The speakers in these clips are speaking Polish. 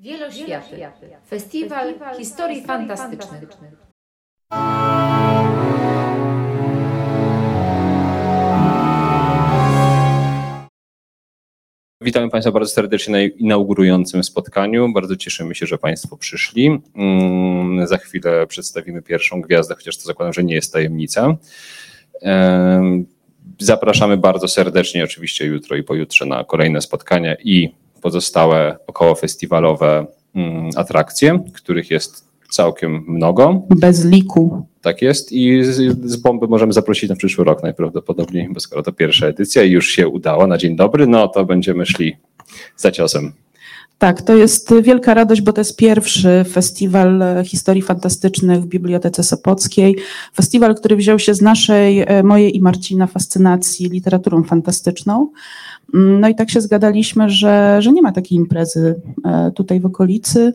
Wieloświaty. Festiwal Historii Fantastycznych. Witamy Państwa bardzo serdecznie na inaugurującym spotkaniu. Bardzo cieszymy się, że Państwo przyszli. Mm, Za chwilę przedstawimy pierwszą gwiazdę, chociaż to zakładam, że nie jest tajemnica. Em, Zapraszamy bardzo serdecznie, oczywiście jutro i pojutrze na kolejne spotkania i pozostałe okołofestiwalowe mm, atrakcje, których jest całkiem mnogo. Bez liku. Tak jest i z, z bomby możemy zaprosić na przyszły rok najprawdopodobniej, bo skoro to pierwsza edycja i już się udała na dzień dobry, no to będziemy szli za ciosem. Tak, to jest wielka radość, bo to jest pierwszy festiwal historii fantastycznych w Bibliotece Sopockiej. Festiwal, który wziął się z naszej, e, mojej i Marcina fascynacji literaturą fantastyczną. No i tak się zgadaliśmy, że, że nie ma takiej imprezy e, tutaj w okolicy,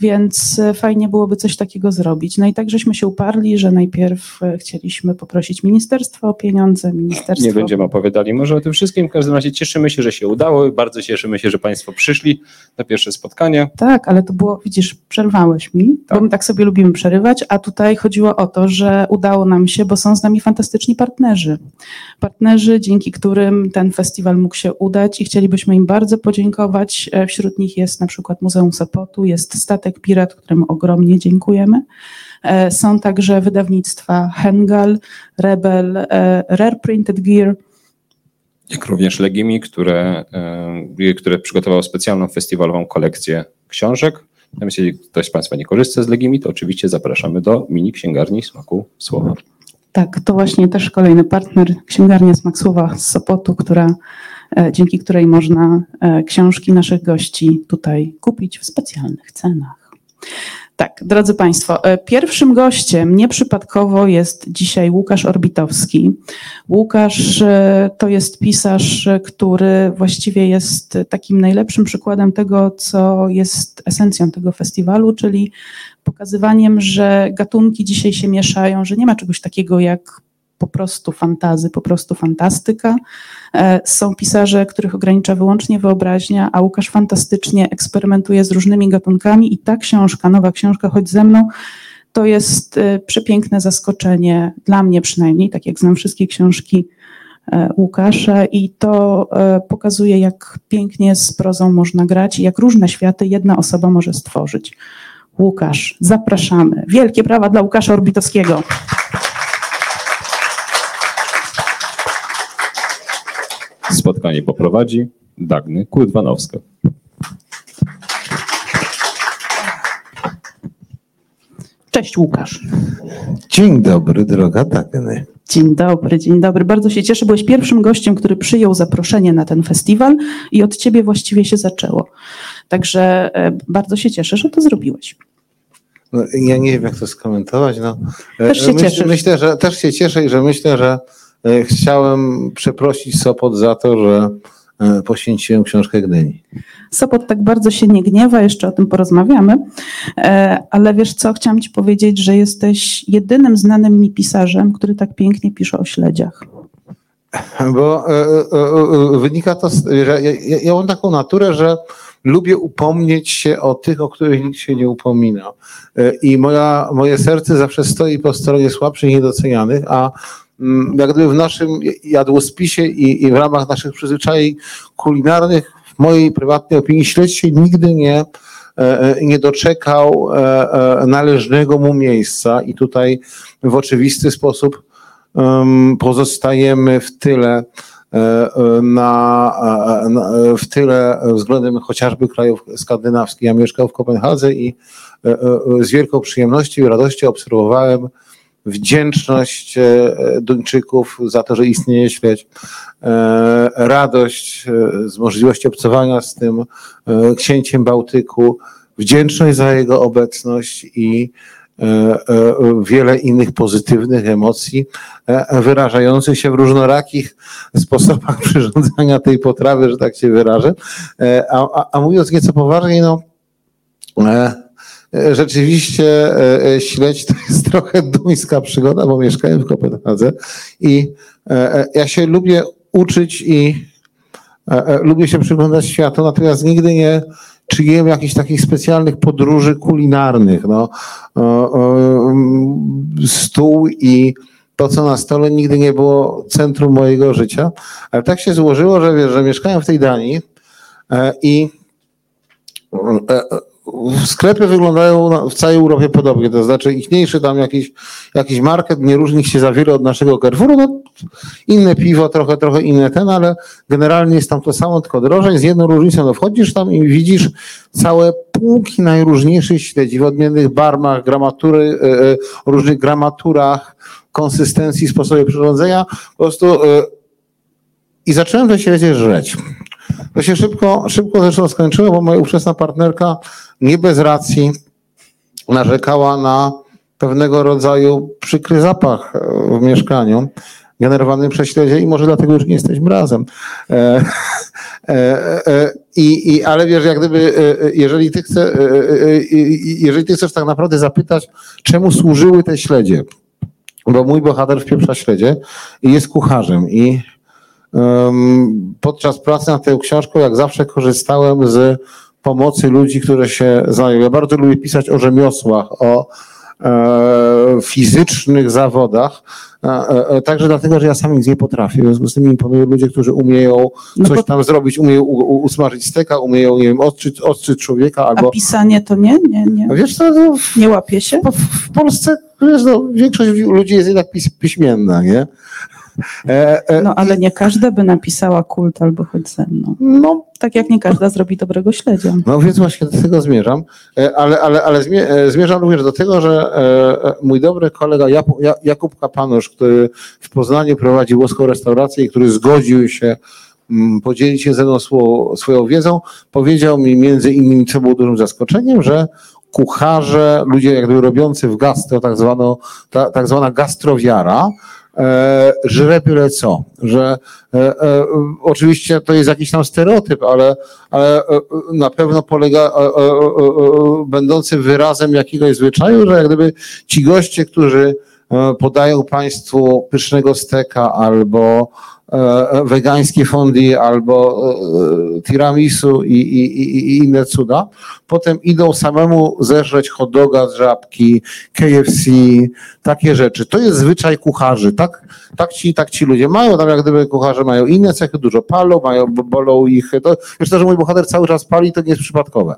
więc e, fajnie byłoby coś takiego zrobić. No i tak żeśmy się uparli, że najpierw e, chcieliśmy poprosić ministerstwo o pieniądze, ministerstwo... Nie będziemy opowiadali może o tym wszystkim, w każdym razie cieszymy się, że się udało, bardzo cieszymy się, że Państwo przyszli na pierwsze spotkanie. Tak, ale to było, widzisz, przerwałeś mi, Tak. bo my tak sobie lubimy przerywać, a tutaj chodziło o to, że udało nam się, bo są z nami fantastyczni partnerzy. Partnerzy, dzięki którym ten festiwal mógł się udać i chcielibyśmy im bardzo podziękować. E, Wśród nich jest na przykład Muzeum Sopotu, jest Statek Pirat, któremu ogromnie dziękujemy. E, Są także wydawnictwa Hengal, Rebel, e, Rare Printed Gear, jak również Legimi, które, e, które przygotowało specjalną festiwalową kolekcję książek. Natomiast jeśli ktoś z Państwa nie korzysta z Legimi, to oczywiście zapraszamy do mini księgarni Smaku Słowa. Tak, to właśnie też kolejny partner, księgarnia Smak Słowa z Sopotu, która, dzięki której można e, książki naszych gości tutaj kupić w specjalnych cenach. Tak, drodzy Państwo, e, pierwszym gościem nieprzypadkowo jest dzisiaj Łukasz Orbitowski. Łukasz e, to jest pisarz, e, który właściwie jest takim najlepszym przykładem tego, co jest esencją tego festiwalu, czyli pokazywaniem, że gatunki dzisiaj się mieszają, że nie ma czegoś takiego jak po prostu fantazy, po prostu fantastyka. E, Są pisarze, których ogranicza wyłącznie wyobraźnia, a Łukasz fantastycznie eksperymentuje z różnymi gatunkami i ta książka, nowa książka Chodź ze mną, to jest e, przepiękne zaskoczenie, dla mnie przynajmniej, tak jak znam wszystkie książki e, Łukasza i to pokazuje, jak pięknie z prozą można grać i jak różne światy jedna osoba może stworzyć. Łukasz, zapraszamy. Wielkie brawa dla Łukasza Orbitowskiego. Spotkanie poprowadzi Dagny Kłydwanowska. Cześć Łukasz. Dzień dobry, droga Dagny. Dzień dobry, dzień dobry. Bardzo się cieszę. Byłeś pierwszym gościem, który przyjął zaproszenie na ten festiwal i od ciebie właściwie się zaczęło. Także e, bardzo się cieszę, że to zrobiłeś. No, ja nie wiem, jak to skomentować. No, E, Też się myślę, cieszysz. Myślę, że też się cieszę i że myślę, że e, chciałem przeprosić Sopot za to, że e, poświęciłem książkę Gdyni. Sopot tak bardzo się nie gniewa, jeszcze o tym porozmawiamy, E, ale wiesz co, chciałam ci powiedzieć, że jesteś jedynym znanym mi pisarzem, który tak pięknie pisze o śledziach. Bo e, e, e, wynika to, że ja, ja- mam taką naturę, że lubię upomnieć się o tych, o których nikt się nie upomina. E, I moja, moje serce zawsze stoi po stronie słabszych i niedocenianych, a jak gdyby w naszym jadłospisie i, i w ramach naszych przyzwyczajeń kulinarnych, w mojej prywatnej opinii, śledź się nigdy nie, e, e, nie doczekał e, należnego mu miejsca i tutaj w oczywisty sposób em, pozostajemy w tyle na, na, w tyle względem chociażby krajów skandynawskich. Ja mieszkałem w Kopenhadze i z wielką przyjemnością i radością obserwowałem wdzięczność e, Duńczyków za to, że istnieje śledź, e, radość e, z możliwości obcowania z tym księciem Bałtyku, wdzięczność za jego obecność i wiele innych pozytywnych emocji wyrażających się w różnorakich sposobach przyrządzania tej potrawy, że tak się wyrażę. A, a, a mówiąc nieco poważniej, no rzeczywiście e, e, śledź to jest trochę duńska przygoda, bo mieszkałem w Kopenhadze i e, e, ja się lubię uczyć i e, e, lubię się przyglądać światu, natomiast nigdy nie, czy jem jakichś takich specjalnych podróży kulinarnych. No, stół i to, co na stole nigdy nie było centrum mojego życia, ale tak się złożyło, że wiesz, że mieszkałem w tej Danii e, i e, sklepy wyglądają w całej Europie podobnie, to znaczy ichniejszy tam jakiś, jakiś market, nie różni się za wiele od naszego Carrefouru, no inne piwo, trochę, trochę inne ten, ale generalnie jest tam to samo, tylko drożej, z jedną różnicą, no wchodzisz tam i widzisz całe półki najróżniejszych śledzi w odmiennych barmach, gramatury, e, o różnych gramaturach, konsystencji, sposobie przyrządzenia, po prostu i zacząłem te śledzie żreć. To się szybko, szybko zresztą skończyło, bo moja ówczesna partnerka nie bez racji narzekała na pewnego rodzaju przykry zapach w mieszkaniu generowany przez śledzie i może dlatego już nie jesteśmy razem. E, e, e, i, i, ale wiesz, jak gdyby, jeżeli ty, chce, jeżeli ty chcesz tak naprawdę zapytać, czemu służyły te śledzie, bo mój bohater w pieprza śledzie i jest kucharzem i podczas pracy nad tą książką, jak zawsze korzystałem z pomocy ludzi, które się znają. Ja bardzo lubię pisać o rzemiosłach, o e, fizycznych zawodach, e, e, także dlatego, że ja sam nic nie potrafię. W związku z tym imponują ludzie, którzy umieją no coś tam zrobić, umieją usmażyć steka, umieją, nie wiem, ostrzyć, ostrzyć człowieka albo... A pisanie to nie? Nie, nie. Wiesz co, no, nie łapie się? W, w Polsce wiesz, no, większość ludzi jest jednak pis, piśmienna, nie? E, e, no ale nie każda by napisała kult albo chodź ze mną. No, tak jak nie każda zrobi dobrego śledzia. No więc właśnie do tego zmierzam, e, ale, ale, ale zmierzam również do tego, że mój dobry kolega Jakub Kapanusz, który w Poznaniu prowadzi włoską restaurację i który zgodził się mm, podzielić się ze mną swoją wiedzą, powiedział mi między innymi, co było dużym zaskoczeniem, że kucharze, ludzie jakby robiący w gastro, tak, zwano, ta, tak zwana gastrowiara, e, żre byle co, że e, e, oczywiście to jest jakiś tam stereotyp, ale, ale e, na pewno polega, będący wyrazem jakiegoś zwyczaju, że jak gdyby ci goście, którzy podają Państwu pysznego steka albo wegańskie fondi albo tiramisu i, i, i, inne cuda. Potem idą samemu zeżreć hot doga z żabki, KFC, takie rzeczy. To jest zwyczaj kucharzy. Tak, tak, ci, tak ci ludzie mają. Tam jak gdyby kucharze mają inne cechy, dużo palą, mają, bolą ich. To, wiesz to, że mój bohater cały czas pali, to nie jest przypadkowe.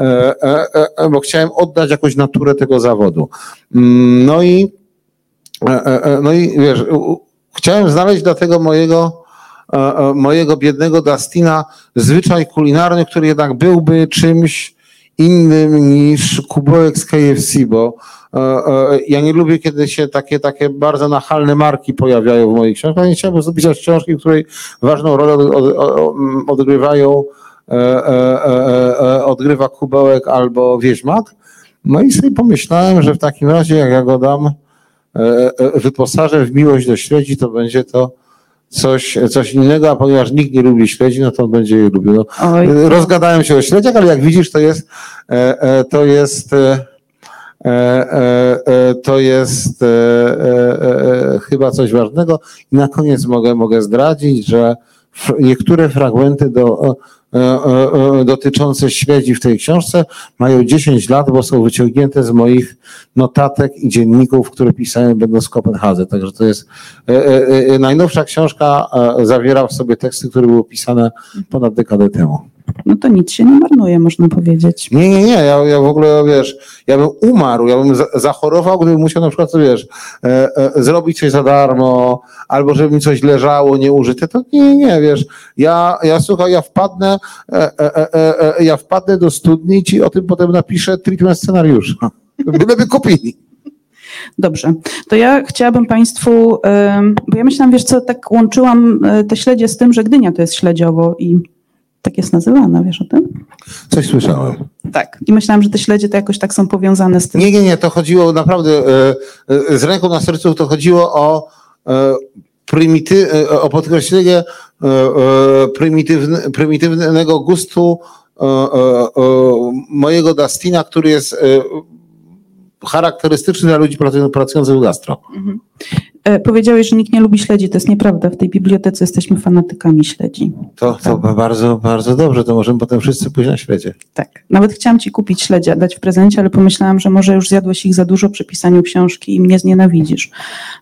E, e, e, bo chciałem oddać jakąś naturę tego zawodu. Mm, no i E, e, e, no i wiesz, chciałem znaleźć dla tego mojego, mojego biednego Dustina zwyczaj kulinarny, który jednak byłby czymś innym niż kubełek z KFC, bo ja nie lubię, kiedy się takie, takie bardzo nachalne marki pojawiają w moich książkach. Nie chciałbym zapisać książki, w której ważną rolę odgrywają odgrywa kubełek albo wieźmak. No i sobie pomyślałem, że w takim razie, jak ja go dam, E, e, wyposażę w miłość do śledzi, to będzie to coś, coś innego, a ponieważ nikt nie lubi śledzi, no to on będzie je lubił. No, rozgadałem się o śledziach, ale jak widzisz, to jest, e, to jest, to jest chyba coś ważnego. I na koniec mogę, mogę zdradzić, że niektóre fragmenty do E, e, e, dotyczące śledzi w tej książce mają 10 lat, bo są wyciągnięte z moich notatek i dzienników, które pisałem będąc w Kopenhadze. Także to jest najnowsza książka, zawiera w sobie teksty, które były pisane ponad dekadę temu. No to nic się nie marnuje, można powiedzieć. Nie, nie, nie. Ja, ja w ogóle, wiesz, ja bym umarł, ja bym zachorował, gdybym musiał na przykład, wiesz, e, e, zrobić coś za darmo, albo żeby mi coś leżało nieużyte. To nie, nie, wiesz. Ja, ja słuchaj, ja wpadnę, e, e, e, e ja wpadnę do studni i ci o tym potem napiszę treatment scenariusza. Gdyby kupili. Dobrze, to ja chciałabym Państwu, bo ja myślałam, wiesz co, tak łączyłam te śledzie z tym, że Gdynia to jest śledziowo i tak jest nazywana, wiesz o tym? Coś słyszałem. Tak. I myślałam, że te śledzie to jakoś tak są powiązane z tym. Nie, nie, nie, to chodziło naprawdę, e, e, z ręką na sercu to chodziło o e, o podkreślenie prymitywne, prymitywnego gustu mojego Dustina, który jest charakterystyczny dla ludzi pracujących w gastro. Mhm. E, powiedziałeś, że nikt nie lubi śledzi. To jest nieprawda. W tej bibliotece jesteśmy fanatykami śledzi. To, to bardzo, bardzo dobrze, to możemy potem wszyscy pójść na świecie. Tak. Nawet chciałam ci kupić śledzia, dać w prezencie, ale pomyślałam, że może już zjadłeś ich za dużo przy pisaniu książki i mnie znienawidzisz.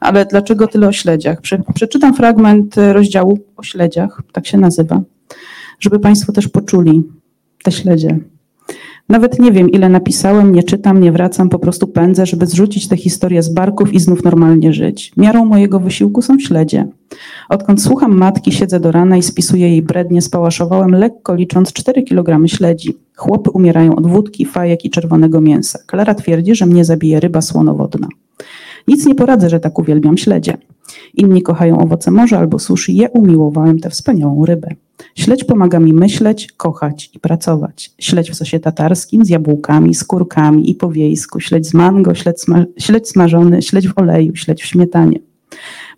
Ale dlaczego tyle o śledziach? Prze przeczytam fragment e, rozdziału o śledziach, tak się nazywa, żeby Państwo też poczuli te śledzie. Nawet nie wiem, ile napisałem, nie czytam, nie wracam, po prostu pędzę, żeby zrzucić tę historię z barków i znów normalnie żyć. Miarą mojego wysiłku są śledzie. Odkąd słucham matki, siedzę do rana i spisuję jej brednie, spałaszowałem lekko licząc 4 kg śledzi. Chłopy umierają od wódki, fajek i czerwonego mięsa. Klara twierdzi, że mnie zabije ryba słonowodna. Nic nie poradzę, że tak uwielbiam śledzie. Inni kochają owoce morza albo sushi, ja umiłowałem tę wspaniałą rybę. Śledź pomaga mi myśleć, kochać i pracować. Śledź w sosie tatarskim z jabłkami, skórkami i po wiejsku. Śledź z mango, śledź, sma śledź smażony, śledź w oleju, śledź w śmietanie.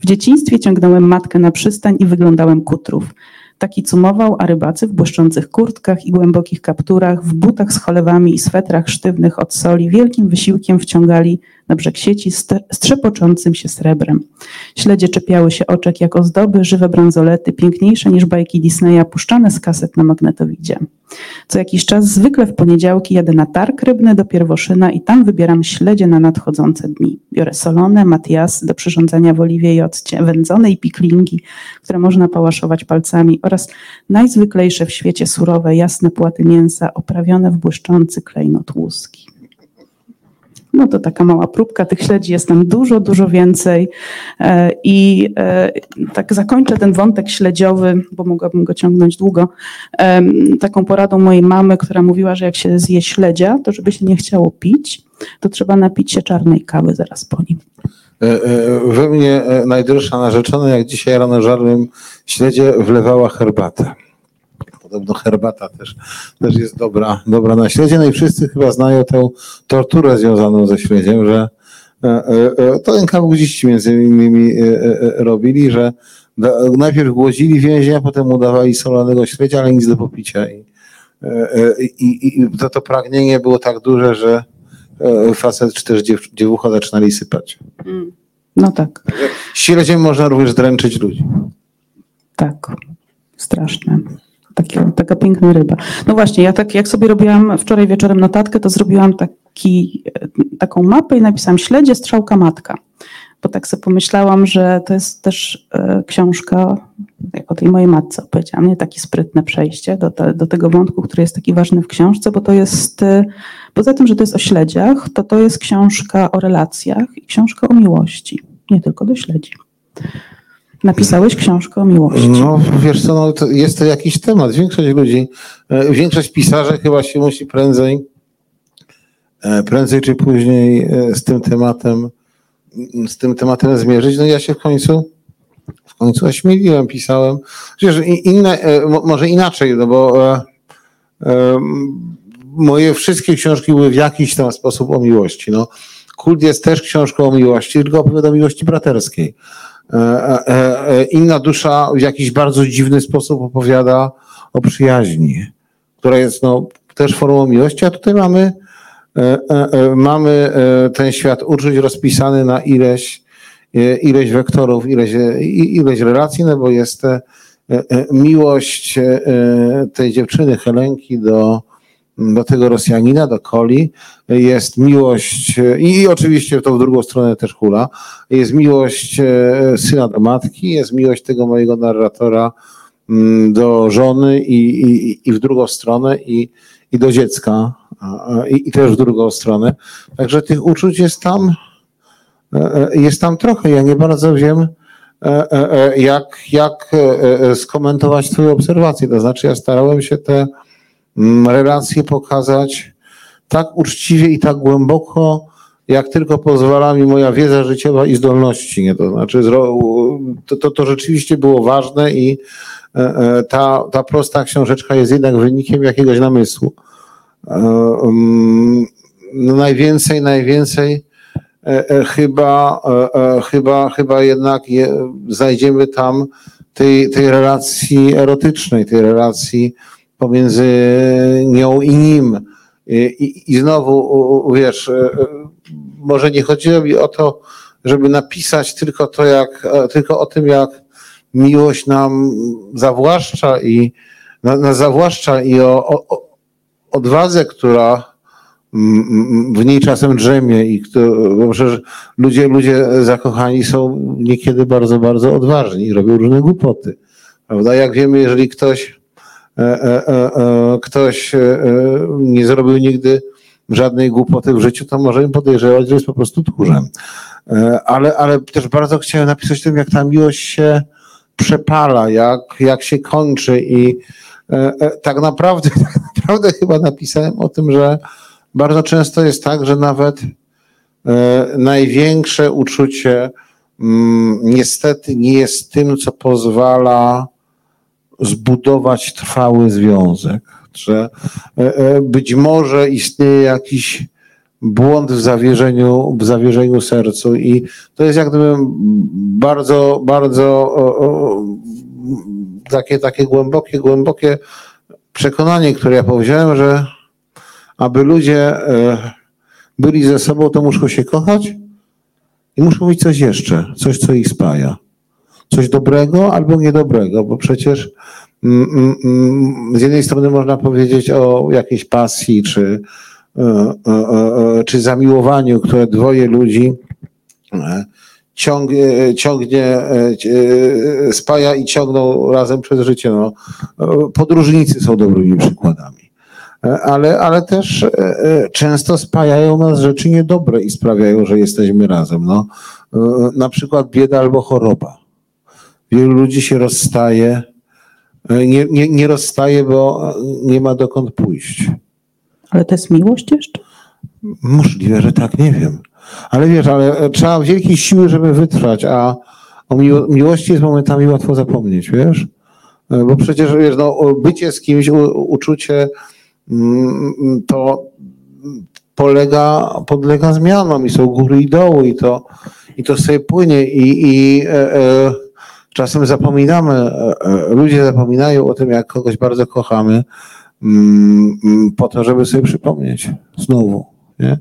W dzieciństwie ciągnąłem matkę na przystań i wyglądałem kutrów. Taki cumował, a rybacy w błyszczących kurtkach i głębokich kapturach, w butach z cholewami i swetrach sztywnych od soli, wielkim wysiłkiem wciągali na brzeg sieci strzepoczącym się srebrem. Śledzie czepiały się oczek jak ozdoby, żywe bransolety, piękniejsze niż bajki Disneya, puszczane z kaset na magnetowidzie. Co jakiś czas, zwykle w poniedziałki, jadę na targ rybny do Pierwoszyna i tam wybieram śledzie na nadchodzące dni. Biorę solone, matiasy do przyrządzania w oliwie i occie, wędzone i piklingi, które można pałaszować palcami oraz najzwyklejsze w świecie surowe, jasne płaty mięsa oprawione w błyszczący klejnot łuski. No to taka mała próbka tych śledzi, jest tam dużo, dużo więcej. E, I e, tak zakończę ten wątek śledziowy, bo mogłabym go ciągnąć długo, taką poradą mojej mamy, która mówiła, że jak się zje śledzia, to żeby się nie chciało pić, to trzeba napić się czarnej kawy zaraz po nim. E, we mnie najdroższa narzeczona, jak dzisiaj rano żarłem śledzie, wlewała herbatę. Podobno herbata też, też jest dobra, dobra na śledzie. No i wszyscy chyba znają tę torturę związaną ze śledziem, że e, e, e, to NKWDziści między innymi robili, że najpierw głodzili więźnia, potem udawali solonego śledzia, ale nic do popicia. I, i, i to, to pragnienie było tak duże, że facet czy też dziew, dziewucha zaczynali sypać. Mm. No tak. Śledziem można również dręczyć ludzi. Tak, straszne. Taki, taka piękna ryba. No właśnie, ja tak jak sobie robiłam wczoraj wieczorem notatkę, to zrobiłam taki, taką mapę i napisałam śledzie, strzałka, matka. Bo tak sobie pomyślałam, że to jest też e, książka, o tej mojej matce opowiedziałam, nie takie sprytne przejście do, te, do tego wątku, który jest taki ważny w książce, bo to jest, e, poza tym, że to jest o śledziach, to to jest książka o relacjach i książka o miłości, nie tylko do śledzi. Napisałeś książkę o miłości. No wiesz co, no, to jest to jakiś temat. Większość ludzi, e, większość pisarzy chyba się musi prędzej, e, prędzej czy później e, z tym tematem, z tym tematem zmierzyć. No ja się w końcu, w końcu ośmieliłem, pisałem. Przecież inne, może inaczej, no bo moje wszystkie książki były w jakiś tam sposób o miłości. No, Kult jest też książką o miłości, tylko opowiada o miłości braterskiej. E, e, e, inna dusza w jakiś bardzo dziwny sposób opowiada o przyjaźni, która jest no, też formą miłości, a tutaj mamy, mamy ten świat uczuć rozpisany na ileś, ileś wektorów, ileś, ileś relacji, no bo jest miłość tej dziewczyny Helenki do, do tego Rosjanina, do Koli, jest miłość, i oczywiście to w drugą stronę też hula, jest miłość e, syna do matki, jest miłość tego mojego narratora mm, do żony i, i, i w drugą stronę i, i do dziecka i, i też w drugą stronę. Także tych uczuć jest tam, e, e, jest tam trochę. Ja nie bardzo wiem, jak, jak skomentować Twoje obserwacje. To znaczy, ja starałem się te relacje pokazać tak uczciwie i tak głęboko, jak tylko pozwala mi moja wiedza życiowa i zdolności. Nie? To znaczy, to, to, to rzeczywiście było ważne i e, e, ta, ta prosta książeczka jest jednak wynikiem jakiegoś namysłu. E, mm, no najwięcej, najwięcej chyba, chyba, chyba jednak je, znajdziemy tam tej, tej relacji erotycznej, tej relacji pomiędzy nią i nim. I, i znowu, wiesz, e, e, może nie chodziło mi o to, żeby napisać tylko to, jak, tylko o tym, jak miłość nam zawłaszcza i na, zawłaszcza i o, o odwadze, która w niej czasem drzemie i kto, bo przecież ludzie, ludzie zakochani są niekiedy bardzo, bardzo odważni i robią różne głupoty. Prawda? Jak wiemy, jeżeli ktoś, e, e, e, e ktoś e, e, nie zrobił nigdy żadnej głupoty w życiu, to możemy podejrzewać, że jest po prostu tchórzem. Ale, ale też bardzo chciałem napisać tym, jak ta miłość się przepala, jak, jak się kończy i tak naprawdę, tak naprawdę chyba napisałem o tym, że bardzo często jest tak, że nawet największe uczucie mm, niestety nie jest tym, co pozwala zbudować trwały związek, że e, e, być może istnieje jakiś błąd w zawierzeniu, w zawierzeniu sercu i to jest jak gdyby bardzo, bardzo takie, takie głębokie, głębokie przekonanie, które ja powiedziałem, że aby ludzie e, byli ze sobą, to muszą się kochać i muszą mieć coś jeszcze, coś, co ich spaja coś dobrego albo niedobrego, bo przecież mm, mm, mm, z jednej strony można powiedzieć o jakiejś pasji czy, e, e, e, czy zamiłowaniu, które dwoje ludzi ciągnie, ciągnie, spaja i ciągną razem przez życie. No, podróżnicy są dobrymi przykładami. Ale, ale też często spajają nas rzeczy niedobre i sprawiają, że jesteśmy razem. No, na przykład bieda albo choroba. Wielu ludzi się rozstaje. E, nie, nie, nie rozstaje, bo nie ma dokąd pójść. Ale to jest miłość jeszcze? Możliwe, że tak, nie wiem. Ale wiesz, ale trzeba wielkiej siły, żeby wytrwać, a o miło miłości jest momentami łatwo zapomnieć, wiesz? E, bo przecież wiesz, no, bycie z kimś, u, uczucie mm, to polega, podlega zmianom i są góry i doły i to, i to sobie płynie i, i e, e, Czasem zapominamy, e, e, ludzie zapominają o tym, jak kogoś bardzo kochamy, mm, mm, po to, żeby sobie przypomnieć znowu. Nie?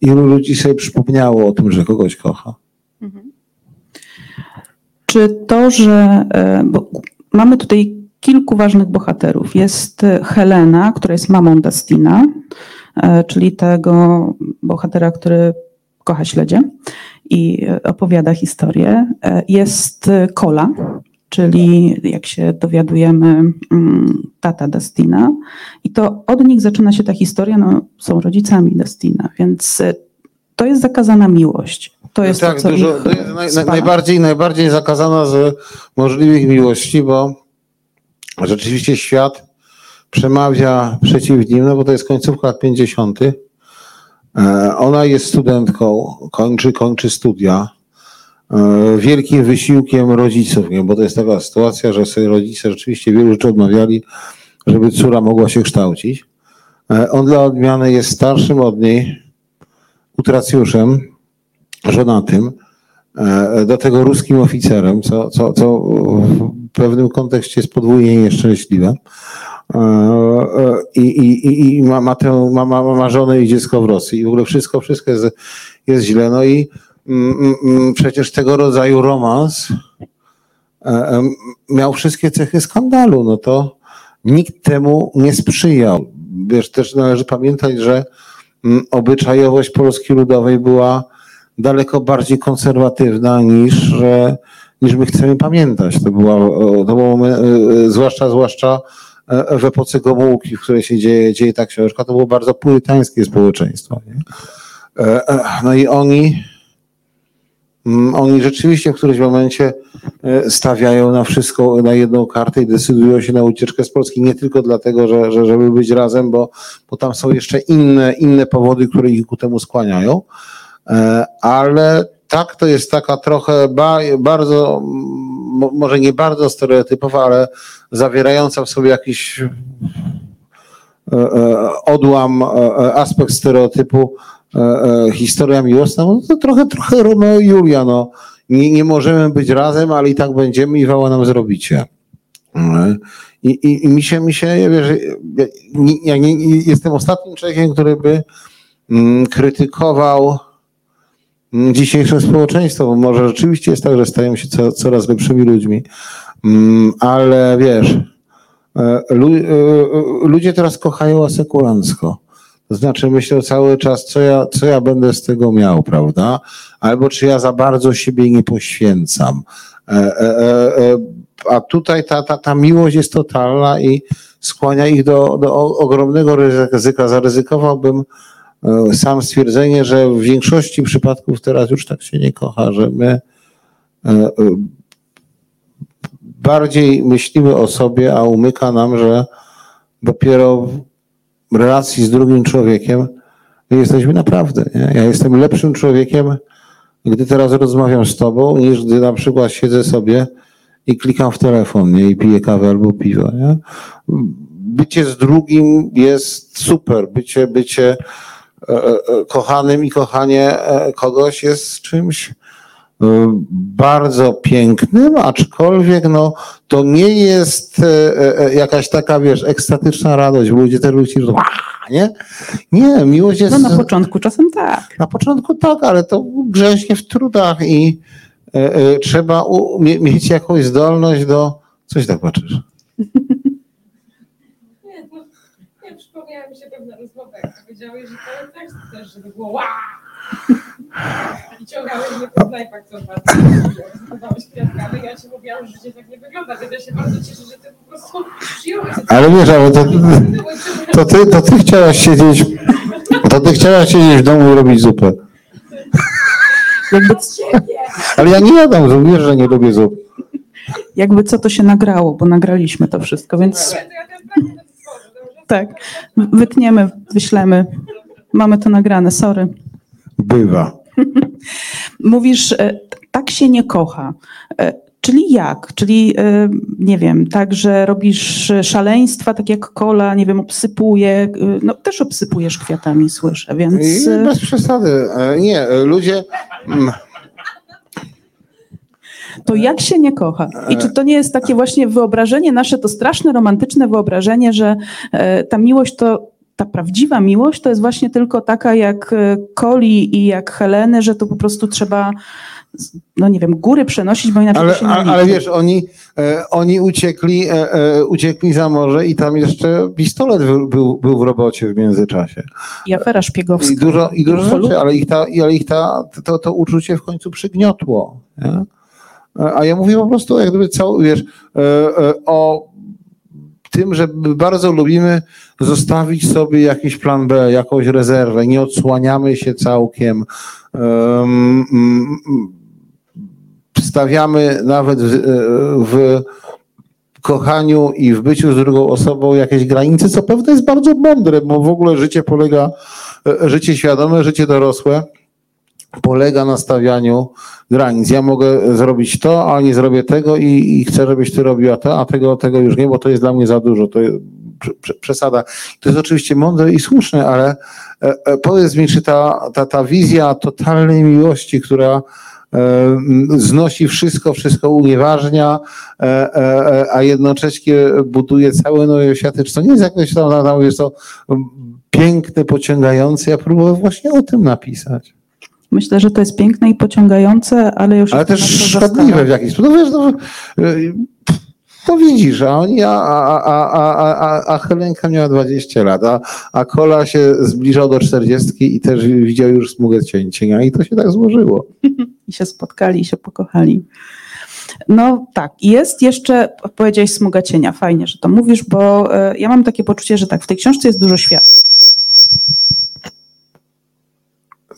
Ilu ludzi sobie przypomniało o tym, że kogoś kocha? Mhm. Czy to, że e, mamy tutaj kilku ważnych bohaterów. Jest Helena, która jest mamą Dustina, czyli tego bohatera, który kocha śledzie i opowiada historię. Jest Kola, czyli jak się dowiadujemy, mm, tata Destina. I to od nich zaczyna się ta historia, no, są rodzicami Destina, więc e, to jest zakazana miłość. To jest tak, to, co dużo, to jest naj, najbardziej, najbardziej zakazana z możliwych miłości, bo rzeczywiście świat przemawia przeciw nim, no bo to jest końcówka lat 50. E, ona jest studentką, kończy, kończy studia. E, wielkim wysiłkiem rodziców, nie? bo to jest taka sytuacja, że sobie rodzice rzeczywiście wielu rzeczy odmawiali, żeby córa mogła się kształcić. E, on dla odmiany jest starszym od niej utracjuszem, żonatym, do tego ruskim oficerem, co, co, co w pewnym kontekście jest podwójnie nieszczęśliwe. E, e, i, i, i ma, ma, tę, ma, ma, ma żonę i dziecko w Rosji i w ogóle wszystko, wszystko jest, jest źle. No i mm, mm, mm przecież tego rodzaju romans e, miał wszystkie cechy skandalu, no to nikt temu nie sprzyjał. Wiesz, też należy pamiętać, że obyczajowość Polski Ludowej była daleko bardziej konserwatywna niż, niż my chcemy pamiętać. To była, to było, zwłaszcza, zwłaszcza w epoce Gomułki, w której się dzieje, dzieje ta książka, to było bardzo purytańskie społeczeństwo. Nie? E, e, no i oni, mm, oni rzeczywiście w którymś momencie stawiają na wszystko, na jedną kartę i decydują się na ucieczkę z Polski. Nie tylko dlatego, że, że żeby być razem, bo, bo tam są jeszcze inne, inne powody, które ich ku temu skłaniają, ale tak, to jest taka trochę ba, bardzo, może nie bardzo stereotypowa, ale zawierająca w sobie jakiś e, e, odłam, e, aspekt stereotypu historia miłosna, no to trochę, trochę Romeo i Julia, no. Nie, nie możemy być razem, ale i tak będziemy i wała nam zrobicie. I, i, i mi się, mi się, ja, wiesz, ja nie, jestem ostatnim człowiekiem, który by mm, krytykował dzisiejsze społeczeństwo, bo może rzeczywiście jest tak, że stają się co, coraz lepszymi ludźmi, Mm, ale wiesz, e, e, e, ludzie teraz kochają asekurancko. To znaczy myślę cały czas, co ja, co ja będę z tego miał, prawda? Albo czy ja za bardzo siebie nie poświęcam. A tutaj ta, ta, ta miłość jest totalna i skłania ich do, do ogromnego ryzyka. Zaryzykowałbym sam stwierdzenie, że w większości przypadków teraz już tak się nie kocha, że my bardziej myślimy o sobie, a umyka nam, że dopiero w relacji z drugim człowiekiem my jesteśmy naprawdę. Nie? Ja jestem lepszym człowiekiem, gdy teraz rozmawiam z tobą, niż gdy na przykład siedzę sobie i klikam w telefon nie? i piję kawę albo piwo. Nie? Bycie z drugim jest super. Bycie, bycie e, e, e kochanym i kochanie e, kogoś jest czymś bardzo pięknym, aczkolwiek no, to nie jest e, e, jakaś taka, wiesz, ekstatyczna radość, bo ludzie też ludzie nie? Nie, miłość jest... No na początku czasem tak. Na początku tak, ale to grześnie w trudach i e, e, trzeba mieć jakąś zdolność do... Coś tak patrzysz? Przypomniała mi się pewna rozmowa, jak powiedziałeś, że to też, żeby było wow! I ciągałeś mnie po knajpach co dwa dni, kwiatkami, ja ci mówiłam, że życie tak nie wygląda, więc ja się bardzo cieszę, że ty po prostu przyjąłeś. Ale wiesz, ale to, to, ty, to ty chciałaś siedzieć, to ty chciałaś siedzieć w domu i robić zupę. Jakby, ale ja nie jadam wiesz, że nie lubię zup. Jakby co to się nagrało, bo nagraliśmy to wszystko, więc tak, wytniemy, wyślemy. Mamy to nagrane, sorry. Bywa. Mówisz, e, tak się nie kocha. E, czyli jak? Czyli e, nie wiem, tak, że robisz szaleństwa, tak jak kola, nie wiem, obsypuje, no też obsypujesz kwiatami, słyszę, więc... Bez przesady. Nie, ludzie... To jak się nie kocha? I czy to nie jest takie właśnie wyobrażenie nasze, to straszne, romantyczne wyobrażenie, że ta miłość to ta prawdziwa miłość to jest właśnie tylko taka jak Coli i jak Heleny, że to po prostu trzeba no nie wiem, góry przenosić, bo inaczej ale, się nie ale, ale wiesz, oni, e, oni uciekli, e, e, uciekli za morze i tam jeszcze pistolet był, był, był w robocie w międzyczasie. I afera szpiegowska. I dużo, i dużo rzeczy, ale ich, ta, ale ich ta, to, to uczucie w końcu przygniotło. Nie? A ja mówię po prostu jak gdyby cały, wiesz, e, e, o tym, że bardzo lubimy zostawić sobie jakiś plan B, jakąś rezerwę, nie odsłaniamy się całkiem. Stawiamy nawet w, w kochaniu i w byciu z drugą osobą jakieś granice, co pewne jest bardzo mądre, bo w ogóle życie polega, życie świadome, życie dorosłe polega na stawianiu granic. Ja mogę zrobić to, a nie zrobię tego i, i chcę, żebyś ty robiła to, a tego, tego już nie, bo to jest dla mnie za dużo. To przesada. To jest oczywiście mądre i słuszne, ale e, e, powiedz mi, czy ta, ta, ta wizja totalnej miłości, która e, znosi wszystko, wszystko unieważnia, a jednocześnie buduje całe nowe światy, czy to nie jest jakoś tam, tam jest to piękne, pociągające. Ja próbuję właśnie o tym napisać. Myślę, że to jest piękne i pociągające, ale już. Ale też szkodliwe w jakiś sposób. No wiesz, no, to widzisz, a oni, a, a, a, a, a Helenka miała 20 lat, a, a Kola się zbliżał do 40 i też widział już smugę cienia i to się tak złożyło. I się spotkali, i się pokochali. No tak, jest jeszcze, powiedziałeś smuga cienia, fajnie, że to mówisz, bo e, ja mam takie poczucie, że tak, w tej książce jest dużo świat.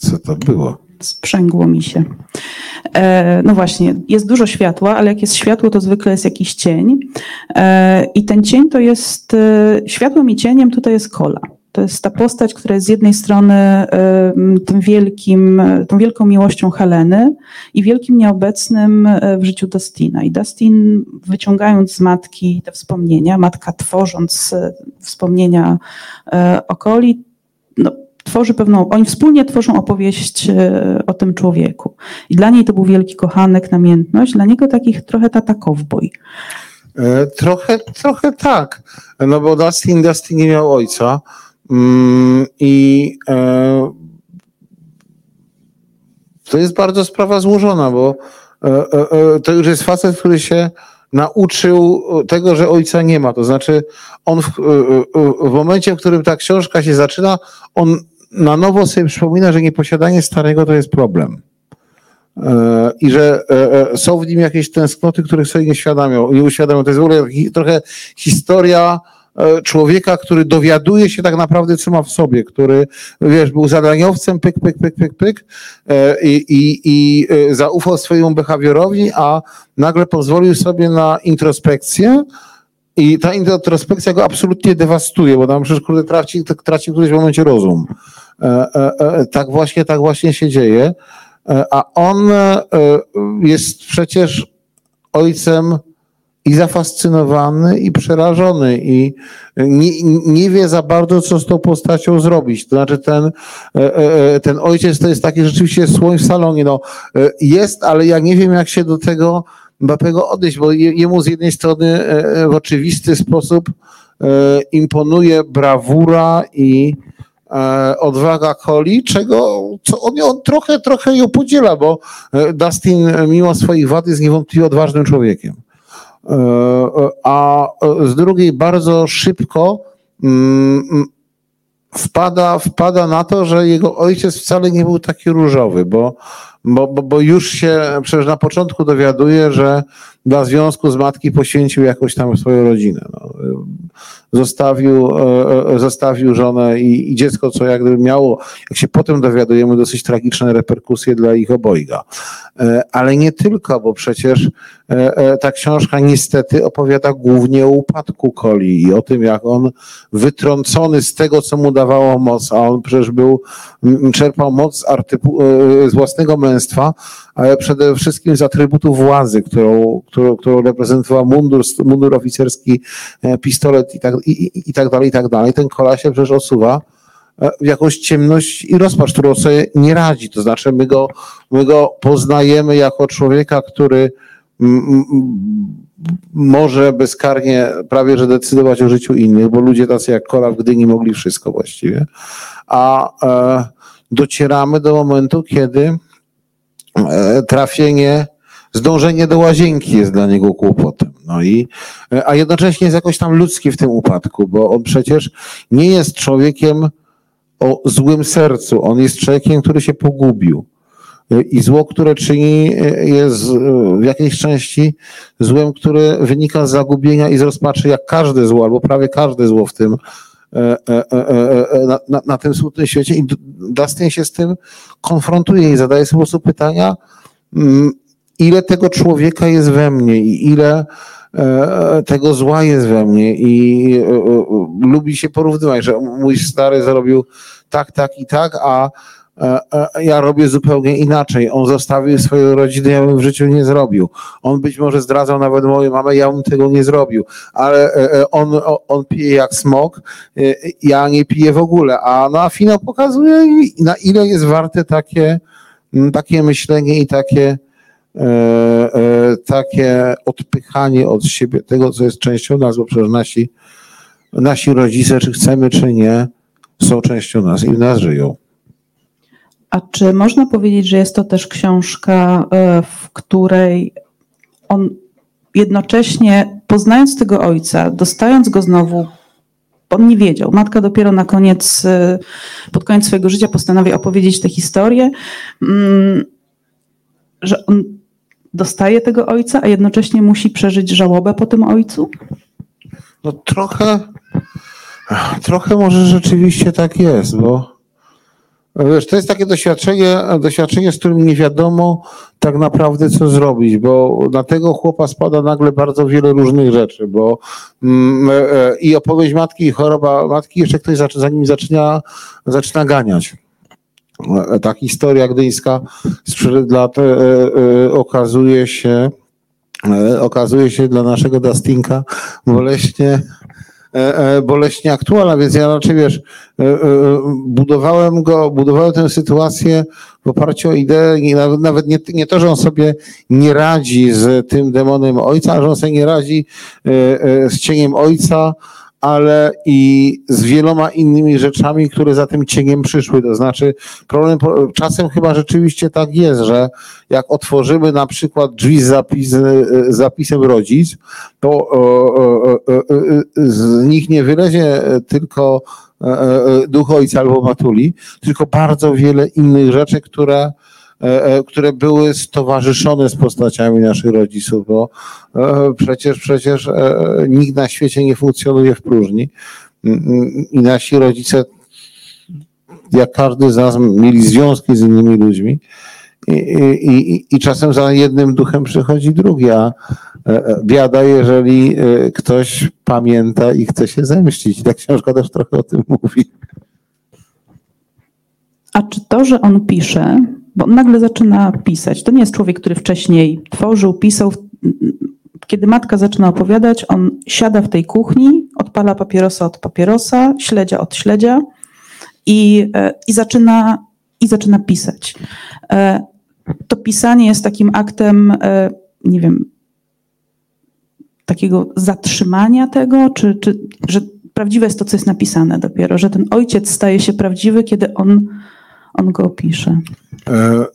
Co to było? Sprzęgło mi się. E, no właśnie, jest dużo światła, ale jak jest światło, to zwykle jest jakiś cień. E, I ten cień to jest, e, światłem i cieniem tutaj jest kola. To jest ta postać, która jest z jednej strony tym wielkim, tą wielką miłością Heleny i wielkim nieobecnym w życiu Dustina. I Dustin wyciągając z matki te wspomnienia, matka tworząc wspomnienia o Coli, no, tworzy pewną, oni wspólnie tworzą opowieść e, o tym człowieku. I dla niej to był wielki kochanek, namiętność, dla niego takich trochę tata cowboy. E, trochę, trochę tak, no bo Dustin, Dustin nie miał ojca mm, i e, to jest bardzo sprawa złożona, bo to już jest facet, który się nauczył tego, że ojca nie ma. To znaczy, on w, w, momencie, w którym ta książka się zaczyna, on na nowo sobie przypomina, że nieposiadanie starego to jest problem. I że są w nim jakieś tęsknoty, których sobie nie świadamią, nie uświadamią. To jest w ogóle trochę historia E, człowieka, który dowiaduje się tak naprawdę, co ma w sobie, który, wiesz, był zadaniowcem, pyk, pyk, pyk, pyk, pyk e, i, i, i e, zaufał swojemu behawiorowi, a nagle pozwolił sobie na introspekcję i ta introspekcja go absolutnie dewastuje, bo tam przecież kurde traci, traci w którymś momencie rozum. Tak właśnie, tak właśnie się dzieje. A on jest przecież ojcem i zafascynowany, i przerażony, i nie, nie, wie za bardzo, co z tą postacią zrobić. To znaczy, ten, e, e, ten ojciec to jest taki rzeczywiście słoń w salonie. No, e, jest, ale ja nie wiem, jak się do tego Mbappego odejść, bo jemu z jednej strony w oczywisty sposób imponuje brawura i odwaga Coli, czego co on, on trochę, trochę ją podziela, bo Dustin mimo swoich wad jest niewątpliwie odważnym człowiekiem. E, e, a e, z drugiej bardzo szybko mm, wpada, wpada na to, że jego ojciec wcale nie był taki różowy, bo, bo, bo, bo już się przecież na początku dowiaduje, że dla związku z matki poświęcił jakoś tam swoją rodzinę. No zostawił, e, e, zostawił żonę i, i dziecko, co jak gdyby miało, jak się potem dowiadujemy, dosyć tragiczne reperkusje dla ich obojga. E, ale nie tylko, bo przecież ta książka niestety opowiada głównie o upadku Coli i o tym, jak on wytrącony z tego, co mu dawało moc, a on przecież był, czerpał moc z własnego ale przede wszystkim z atrybutu władzy, którą, którą, którą reprezentował mundur, mundur oficerski, pistolet i tak, i, i tak dalej, i tak dalej. Ten kola się przecież osuwa e, w jakąś ciemność i rozpacz, którą sobie nie radzi. To znaczy my go, my go poznajemy jako człowieka, który może bezkarnie prawie że decydować o życiu innych, bo ludzie tacy jak Kola w Gdyni mogli wszystko właściwie, a e, docieramy do momentu, kiedy e, trafienie zdążenie do łazienki jest dla niego kłopotem. No i, a jednocześnie jest jakoś tam ludzki w tym upadku, bo on przecież nie jest człowiekiem o złym sercu. On jest człowiekiem, który się pogubił. I zło, które czyni, jest w jakiejś części złem, które wynika z zagubienia i z rozpaczy, jak każde zło, albo prawie każde zło w tym, e, e, e, na, na, na tym smutnym świecie. I Dustin się z tym konfrontuje i zadaje sobie po prostu pytania, mm, ile tego człowieka jest we mnie i ile e, tego zła jest we mnie i e, e, lubi się porównywać, że mój stary zrobił tak, tak i tak, a ja robię zupełnie inaczej. On zostawił swoją rodzinę, ja bym w życiu nie zrobił. On być może zdradzał nawet moją mamę, ja bym tego nie zrobił. Ale on, on pije jak smok, ja nie piję w ogóle. A na finał pokazuje, na ile jest warte takie, takie myślenie i takie E, e, takie odpychanie od siebie tego, co jest częścią nas, bo przecież nasi, nasi rodzice, czy chcemy, czy nie, są częścią nas i w nas żyją. A czy można powiedzieć, że jest to też książka, e, w której on jednocześnie, poznając tego ojca, dostając go znowu, on nie wiedział. Matka dopiero na koniec, pod koniec swojego życia postanawia opowiedzieć tę historię, mm, że on dostaje tego ojca, a jednocześnie musi przeżyć żałobę po tym ojcu? No trochę, trochę może rzeczywiście tak jest, bo wiesz, to jest takie doświadczenie, doświadczenie, z którym nie wiadomo tak naprawdę co zrobić, bo na tego chłopa spada nagle bardzo wiele różnych rzeczy, bo mm, e, i opowieść matki, i choroba matki, jeszcze ktoś zanim zaczyna, zaczyna ganiać. Ta historia gdyńska sprzed lat e, e, okazuje się, e, okazuje się dla naszego Dustinka boleśnie boleśnie aktualna, więc ja raczej wiesz, budowałem go, budowałem tę sytuację w oparciu o ideę, nawet nie, nie to, że on sobie nie radzi z tym demonem ojca, ale że on sobie nie radzi z cieniem ojca, ale i z wieloma innymi rzeczami, które za tym cieniem przyszły. To znaczy, problem czasem chyba rzeczywiście tak jest, że jak otworzymy na przykład drzwi z, zapis, z zapisem rodzic, to z nich nie wylezie tylko duch ojca albo matuli, tylko bardzo wiele innych rzeczy, które E, e, które były stowarzyszone z postaciami naszych rodziców, bo e, przecież, przecież nikt na świecie nie funkcjonuje w próżni i nasi rodzice, jak każdy z nas, mieli związki z innymi ludźmi i, i, i czasem za jednym duchem przychodzi drugi, a biada, jeżeli ktoś pamięta i chce się zemścić. Ta książka też trochę o tym mówi. A czy to, że on pisze, bo on nagle zaczyna pisać. To nie jest człowiek, który wcześniej tworzył, pisał. Kiedy matka zaczyna opowiadać, on siada w tej kuchni, odpala papierosa od papierosa, śledzia od śledzia i, e, i, zaczyna, i zaczyna pisać. E, to pisanie jest takim aktem, e, nie wiem, takiego zatrzymania tego, czy, czy że prawdziwe jest to, co jest napisane dopiero, że ten ojciec staje się prawdziwy, kiedy on on go opisze. E,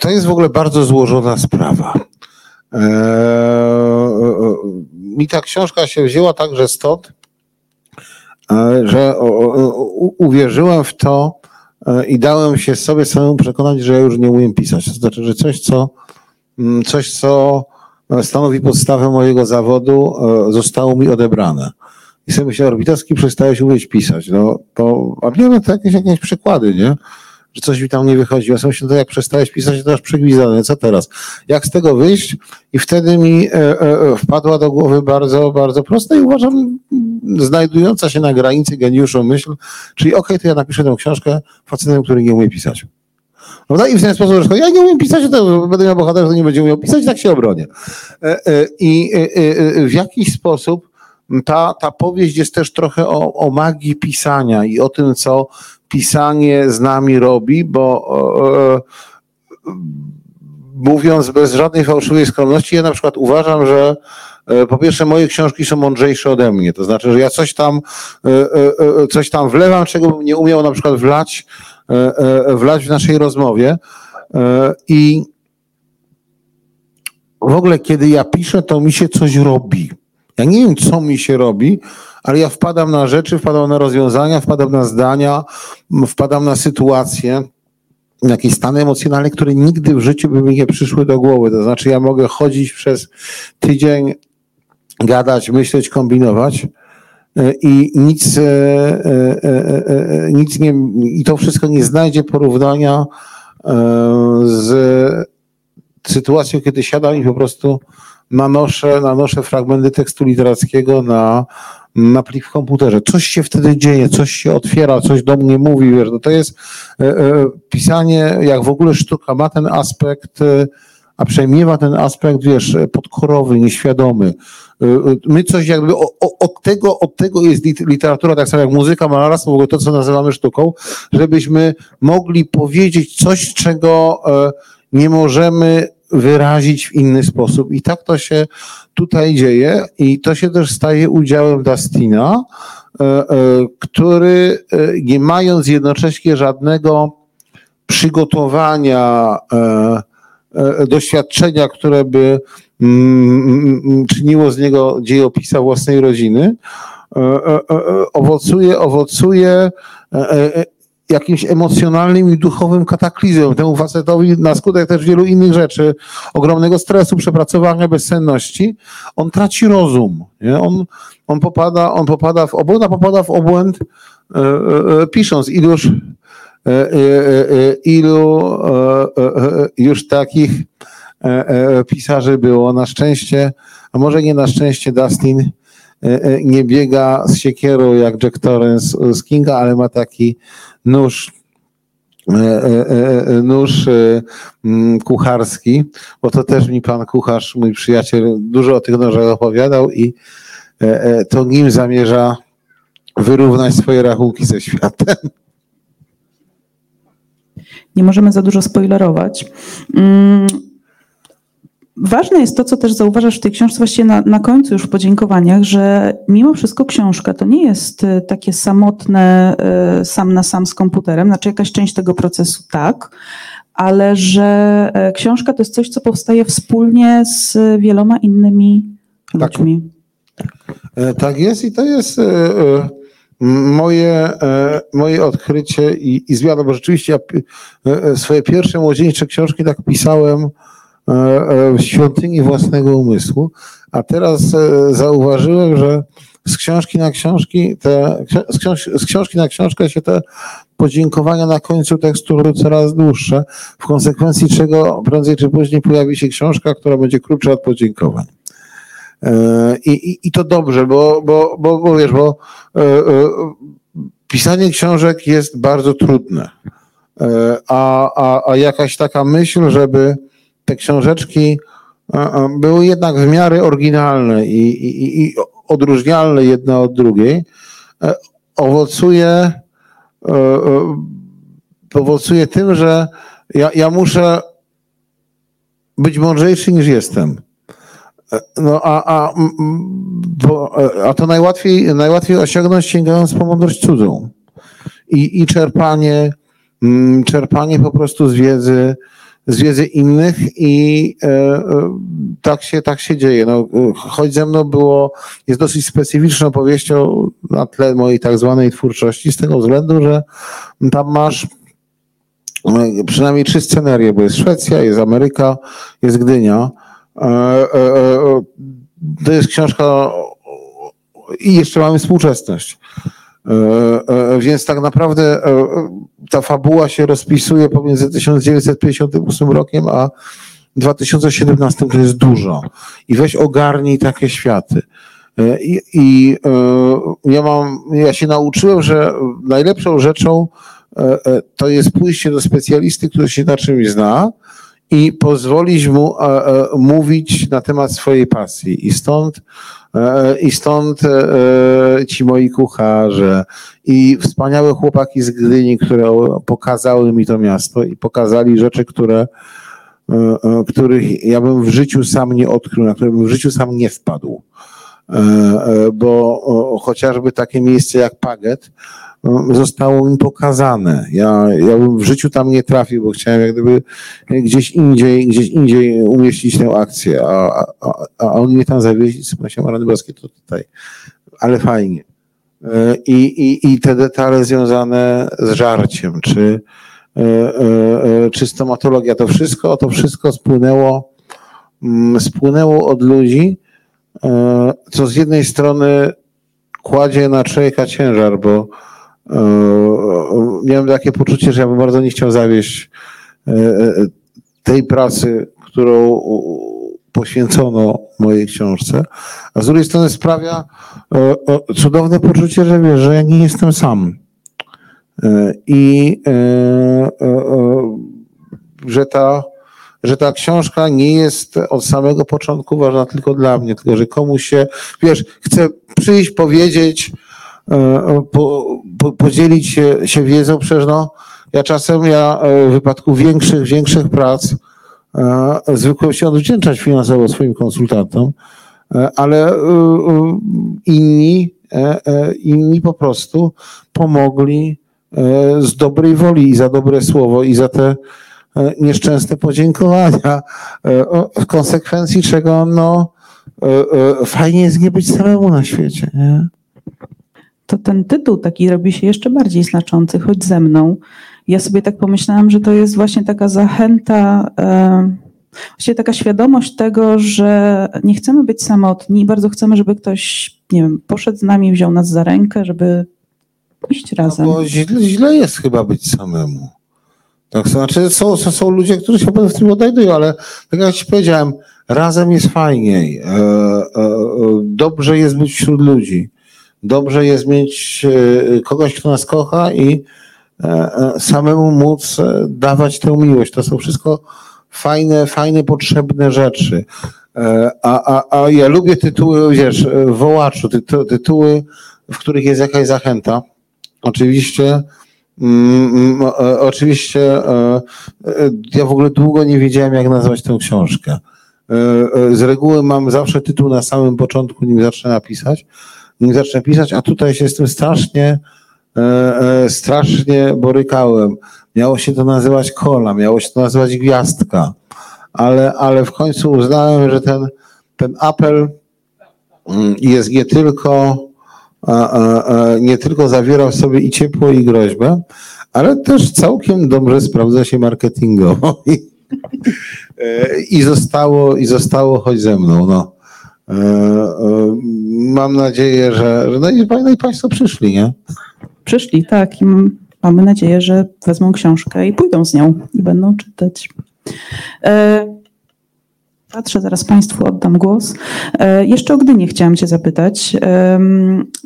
to jest w ogóle bardzo złożona sprawa. E, e, mi ta książka się wzięła także stąd, że uwierzyłem w to i dałem się sobie samemu przekonać, że ja już nie umiem pisać. To znaczy, że coś, co, mm, coś, co stanowi podstawę mojego zawodu, zostało mi odebrane. I sobie myślałem, Orbitowski przestałeś umieć pisać. No, to, a miałem to jakieś, jakieś przykłady, nie? Że coś mi tam nie wychodzi. Ja sobie myślę, to jak przestałeś pisać, to aż przegwizdane, co teraz? Jak z tego wyjść? I wtedy mi e, e, e, wpadła do głowy bardzo, bardzo prosta i uważam, znajdująca się na granicy geniuszu myśl, czyli okej, okay, to ja napiszę tę książkę facetem, który nie umie pisać. Prawda? I w ten sposób, że ja nie umiem pisać, to będę miał bohatera, to nie będzie umiał pisać, tak się obronię. I w jakiś sposób ta, ta powieść jest też trochę o, o magii pisania i o tym, co pisanie z nami robi, bo e, mówiąc bez żadnej fałszywej skromności, ja na przykład uważam, że e, po pierwsze moje książki są mądrzejsze ode mnie, to znaczy, że ja coś tam, e, e, coś tam wlewam, czego bym nie umiał na przykład wlać, wlać w naszej rozmowie i w ogóle kiedy ja piszę, to mi się coś robi. Ja nie wiem, co mi się robi, ale ja wpadam na rzeczy, wpadam na rozwiązania, wpadam na zdania, wpadam na sytuacje, jakieś stany emocjonalne, które nigdy w życiu by mi nie przyszły do głowy. To znaczy, ja mogę chodzić przez tydzień, gadać, myśleć, kombinować e, i nic, e, e, nic nie, i to wszystko nie znajdzie porównania z sytuacją, kiedy siadam i po prostu nanoszę, nanoszę fragmenty tekstu literackiego na, na plik w komputerze. Coś się wtedy dzieje, coś się otwiera, coś do mnie mówi, wiesz, no to jest e, e, pisanie, jak w ogóle sztuka ma ten aspekt, e, a przynajmniej ma ten aspekt, wiesz, podkorowy, nieświadomy. E, my coś jakby o, o, od, tego, od tego jest literatura, tak samo jak muzyka, malarstwo, w ogóle to, co nazywamy sztuką, żebyśmy mogli powiedzieć coś, czego nie możemy wyrazić w inny sposób. I tak to się tutaj dzieje i to się też staje udziałem Dustina, e, e, który e, nie mając jednocześnie żadnego przygotowania, doświadczenia, które by mm, mm, czyniło z niego dziejopisa własnej rodziny, owocuje, owocuje jakimś emocjonalnym i duchowym kataklizmem temu facetowi na skutek też wielu innych rzeczy, ogromnego stresu, przepracowania, bezsenności, on traci rozum. Nie? On, on, popada, on popada w obłęd, a popada w obłęd e, e, e pisząc iluż, e, e, e ilu już takich pisarzy było. Na szczęście, a może nie na szczęście Dustin nie biega z siekierą jak Jack Torrance z Kinga, ale ma taki nóż e, e, e, nóż kucharski, bo to też mi pan kucharz, mój przyjaciel, dużo o tych nożach opowiadał i to nim zamierza wyrównać swoje rachunki ze światem. Nie możemy za dużo spoilerować. Ważne jest to, co też zauważasz w tej książce, właściwie na, na końcu już w podziękowaniach, że mimo wszystko książka to nie jest e, takie samotne, e, sam na sam z komputerem, znaczy jakaś część tego procesu tak, ale że e, książka to jest coś, co powstaje wspólnie z wieloma innymi Tak. ludźmi. E, Tak jest i to jest e, moje, moje odkrycie i, i zmiana, bo rzeczywiście ja swoje pierwsze młodzieńcze książki tak pisałem świątyni własnego umysłu, a teraz e, zauważyłem, że z książki na książki, te, z, książ, z książki na książkę się te podziękowania na końcu tekstu robią coraz dłuższe, w konsekwencji czego prędzej czy później pojawi się książka, która będzie krótsza od podziękowań. E, I, i, I to dobrze, bo, bo, bo, bo wiesz, bo e, e, pisanie książek jest bardzo trudne. E, A, a, a jakaś taka myśl, żeby te książeczki były jednak w miarę oryginalne i, i, i odróżnialne jedna od drugiej, e, owocuje, e, e, owocuje tym, że ja, ja muszę być mądrzejszy niż jestem. No a, a, bo, a to najłatwiej, najłatwiej osiągnąć sięgając po mądrość cudzą. I, i czerpanie, czerpanie po prostu z wiedzy, z wiedzy innych i e, e, tak, się, tak się dzieje. No, choć ze mną było, jest dosyć specyficzną powieścią na tle mojej tak zwanej twórczości, z tego względu, że tam masz e, przynajmniej trzy scenerie, bo jest Szwecja, jest Ameryka, jest Gdynia. E, To jest książka i jeszcze mamy współczesność. E, e, Więc tak naprawdę e, ta fabuła się rozpisuje pomiędzy 1958 rokiem a 2017 to jest dużo. I weź ogarnij takie światy. E, I, i e, ja mam, ja się nauczyłem, że najlepszą rzeczą e, e, to jest pójście do specjalisty, który się na czymś zna i pozwolić mu e, e, mówić na temat swojej pasji. I stąd, e, i stąd e, ci moi kucharze i wspaniałe chłopaki z Gdyni, które pokazały mi to miasto i pokazali rzeczy, które, e, e, których ja bym w życiu sam nie odkrył, na które bym w życiu sam nie wpadł. E, e, Bo chociażby takie miejsce jak Paget e, zostało mi pokazane. Ja, ja bym w życiu tam nie trafił, bo chciałem jak gdyby gdzieś indziej, gdzieś indziej umieścić tę akcję, a, a, a on mnie tam zawieźli, myślałem, rany boskie, to tutaj, ale fajnie. E, I, i, I te detale związane z żarciem, czy, czy stomatologia, to wszystko, to wszystko spłynęło, mm, spłynęło od ludzi, co z jednej strony kładzie na człowieka ciężar, bo e, miałem takie poczucie, że ja bym bardzo nie chciał zawieść e, e, tej pracy, którą poświęcono mojej książce, a z drugiej strony sprawia e, e, cudowne poczucie, że wiesz, że ja nie jestem sam. E, I e, e, e, że ta, że ta książka nie jest od samego początku ważna tylko dla mnie, tylko że komuś się, wiesz, chcę przyjść, powiedzieć, e, po, po, podzielić się, się wiedzą, przecież no, ja czasem, ja e, w wypadku większych, większych prac e, zwykłem się odwdzięczać finansowo swoim konsultantom, ale inni, inni po prostu pomogli z dobrej woli i za dobre słowo i za te nieszczęsne podziękowania, e, w konsekwencji czego no, e, e, fajnie jest nie być samemu na świecie. Nie? to ten tytuł taki robi się jeszcze bardziej znaczący, choć ze mną. Ja sobie tak pomyślałam, że to jest właśnie taka zachęta, e, właściwie taka świadomość tego, że nie chcemy być samotni, bardzo chcemy, żeby ktoś, nie wiem, poszedł z nami, wziął nas za rękę, żeby iść razem. No bo źle, źle jest chyba być samemu. Tak, znaczy są, są, są ludzie, którzy się w tym odnajdują, ale tak jak ci powiedziałem, razem jest fajniej. E, e, e, dobrze jest być wśród ludzi. Dobrze jest mieć e, kogoś, kto nas kocha i e, samemu móc dawać tę miłość. To są wszystko fajne, fajne, potrzebne rzeczy. A, a, a ja lubię tytuły, wiesz, wołaczu, tytu, tytuły, w których jest jakaś zachęta. Oczywiście, mm, mm, e, oczywiście, e, e, ja w ogóle długo nie wiedziałem, jak nazwać tę książkę. z reguły mam zawsze tytuł na samym początku, nim zacznę napisać, nim zacznę pisać, a tutaj się z tym strasznie, strasznie borykałem. Miało się to nazywać kola, miało się to nazywać gwiazdka, ale, ale w końcu uznałem, że ten, ten apel mm, jest nie tylko, nie tylko zawierał w sobie i ciepło, i groźbę, ale też całkiem dobrze sprawdza się marketingowo. I zostało, i zostało choć ze mną. No. E, e, mam nadzieję, że, że no i, no i Państwo przyszli, nie? Przyszli, tak. I mamy nadzieję, że wezmą książkę i pójdą z nią i będą czytać. E, patrzę, zaraz Państwu oddam głos. E, jeszcze o Gdynię chciałam Cię zapytać.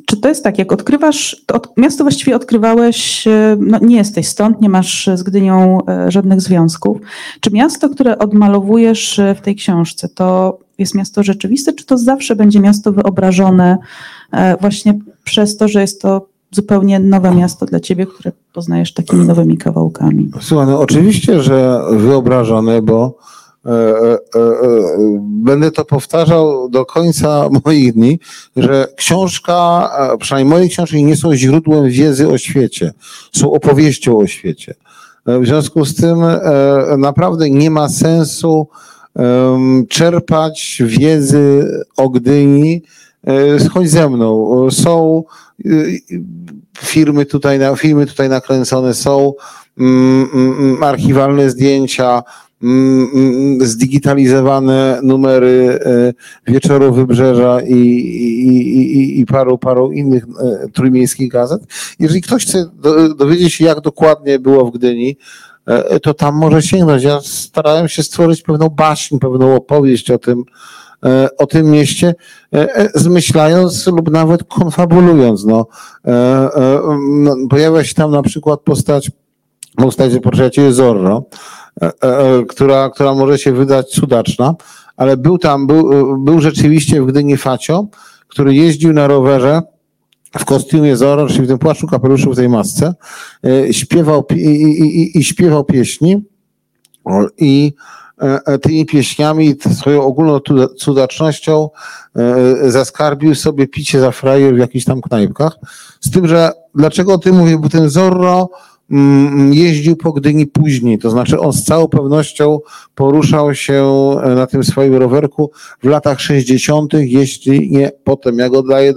Czy to jest tak, jak odkrywasz, od, miasto właściwie odkrywałeś, e, no nie jesteś stąd, nie masz z Gdynią żadnych związków. Czy miasto, które odmalowujesz w tej książce, to jest miasto rzeczywiste, czy to zawsze będzie miasto wyobrażone właśnie przez to, że jest to zupełnie nowe miasto dla ciebie, które poznajesz takimi nowymi kawałkami. Słuchaj, no oczywiście, że wyobrażone, bo e, e, e, będę to powtarzał do końca moich dni, że książka, przynajmniej moje książki nie są źródłem wiedzy o świecie, są opowieścią o świecie. W związku z tym naprawdę nie ma sensu czerpać wiedzy o Gdyni, chodź ze mną. Są firmy tutaj, filmy tutaj nakręcone są, mm, mm, mm, archiwalne zdjęcia, zdigitalizowane numery e, Wieczoru Wybrzeża i, i, i, i paru, paru innych e, trójmiejskich gazet. Jeżeli ktoś chce dowiedzieć się, jak dokładnie było w Gdyni, e, to tam może sięgnąć. Ja starałem się stworzyć pewną baśń, pewną opowieść o tym, o tym mieście, zmyślając lub nawet konfabulując. No, no, pojawia się tam na przykład postać, postać portrecie Zorro, która, która może się wydać cudaczna, ale był tam, był, był rzeczywiście w Gdyni Facio, który jeździł na rowerze w kostiumie Zorro, czyli w tym płaszczu, kapeluszu, w tej masce, śpiewał i, i, i, i śpiewał pieśni i E, e, tymi pieśniami, swoją ogólną cudacznością e, zaskarbił sobie picie za frajer w jakichś tam knajpkach. Z tym, że dlaczego o tym mówię, bo ten Zorro jeździł po Gdyni później, to znaczy on z całą pewnością poruszał się e, na tym swoim rowerku w latach 60., jeśli nie potem. Ja go daję,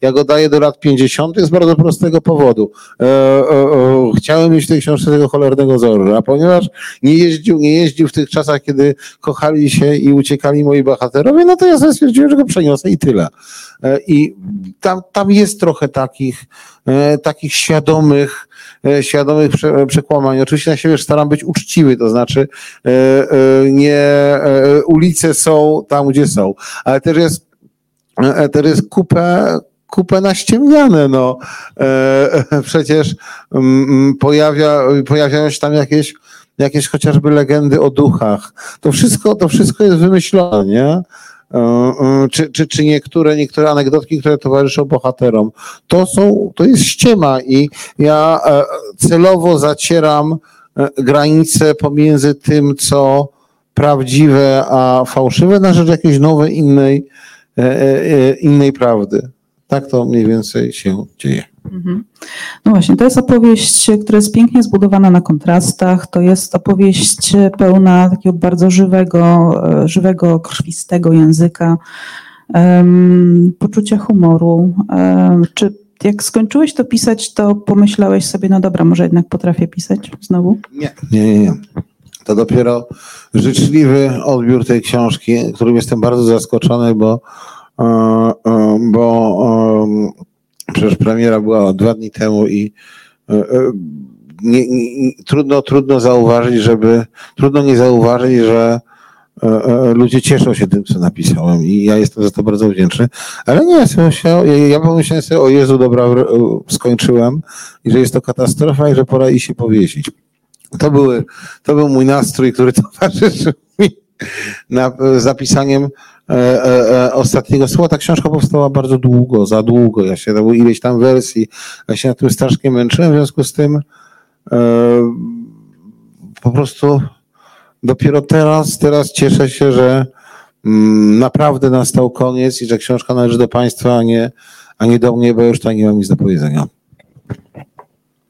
ja go daję do lat 50. z bardzo prostego powodu. E, e, chciałem mieć w tej książce tego cholernego Zorro, a ponieważ nie jeździł, nie jeździł w tych czasach, kiedy kochali się i uciekali moi bohaterowie, no to ja sobie stwierdziłem, że go przeniosę i tyle. E, I tam, tam jest trochę takich, e, takich świadomych, e, świadomych przekłamań. Oczywiście na siebie staram być uczciwy, to znaczy nie ulice są tam, gdzie są, ale też jest, też jest kupę, kupę naściemniane, no. Przecież pojawia, pojawiają się tam jakieś, jakieś chociażby legendy o duchach. To wszystko, to wszystko jest wymyślone, nie? E, e, czy, czy, czy niektóre, niektóre anegdotki, które towarzyszą bohaterom. To są, to jest ściema i ja e, celowo zacieram granice pomiędzy tym, co prawdziwe, a fałszywe na rzecz jakiejś nowej, innej, innej prawdy. Tak to mniej więcej się dzieje. Mhm. No właśnie, to jest opowieść, która jest pięknie zbudowana na kontrastach. To jest opowieść pełna takiego bardzo żywego, e, żywego, krwistego języka, um, poczucia humoru. Um, czy jak skończyłeś to pisać, to pomyślałeś sobie, no dobra, może jednak potrafię pisać znowu? Nie, nie, nie. To dopiero życzliwy odbiór tej książki, którym jestem bardzo zaskoczony, bo, e, bo Przecież premiera była dwa dni temu i e, e, nie, nie, trudno, trudno zauważyć, żeby, trudno nie zauważyć, że e, ludzie cieszą się tym, co napisałem i ja jestem za to bardzo wdzięczny. Ale nie, ja, ja pomyślałem sobie, o Jezu, dobra, skończyłem i że jest to katastrofa i że pora i się powiesić. To, były, to był mój nastrój, który towarzyszył mi na, zapisaniem E, e, e, ostatniego słowa. Ta książka powstała bardzo długo, za długo. Ja się, było ileś tam wersji, ja się na tym strasznie męczyłem, w związku z tym po prostu dopiero teraz, teraz cieszę się, że mm, naprawdę nastał koniec i że książka należy do Państwa, a nie, a nie do mnie, bo już tutaj nie mam nic do powiedzenia.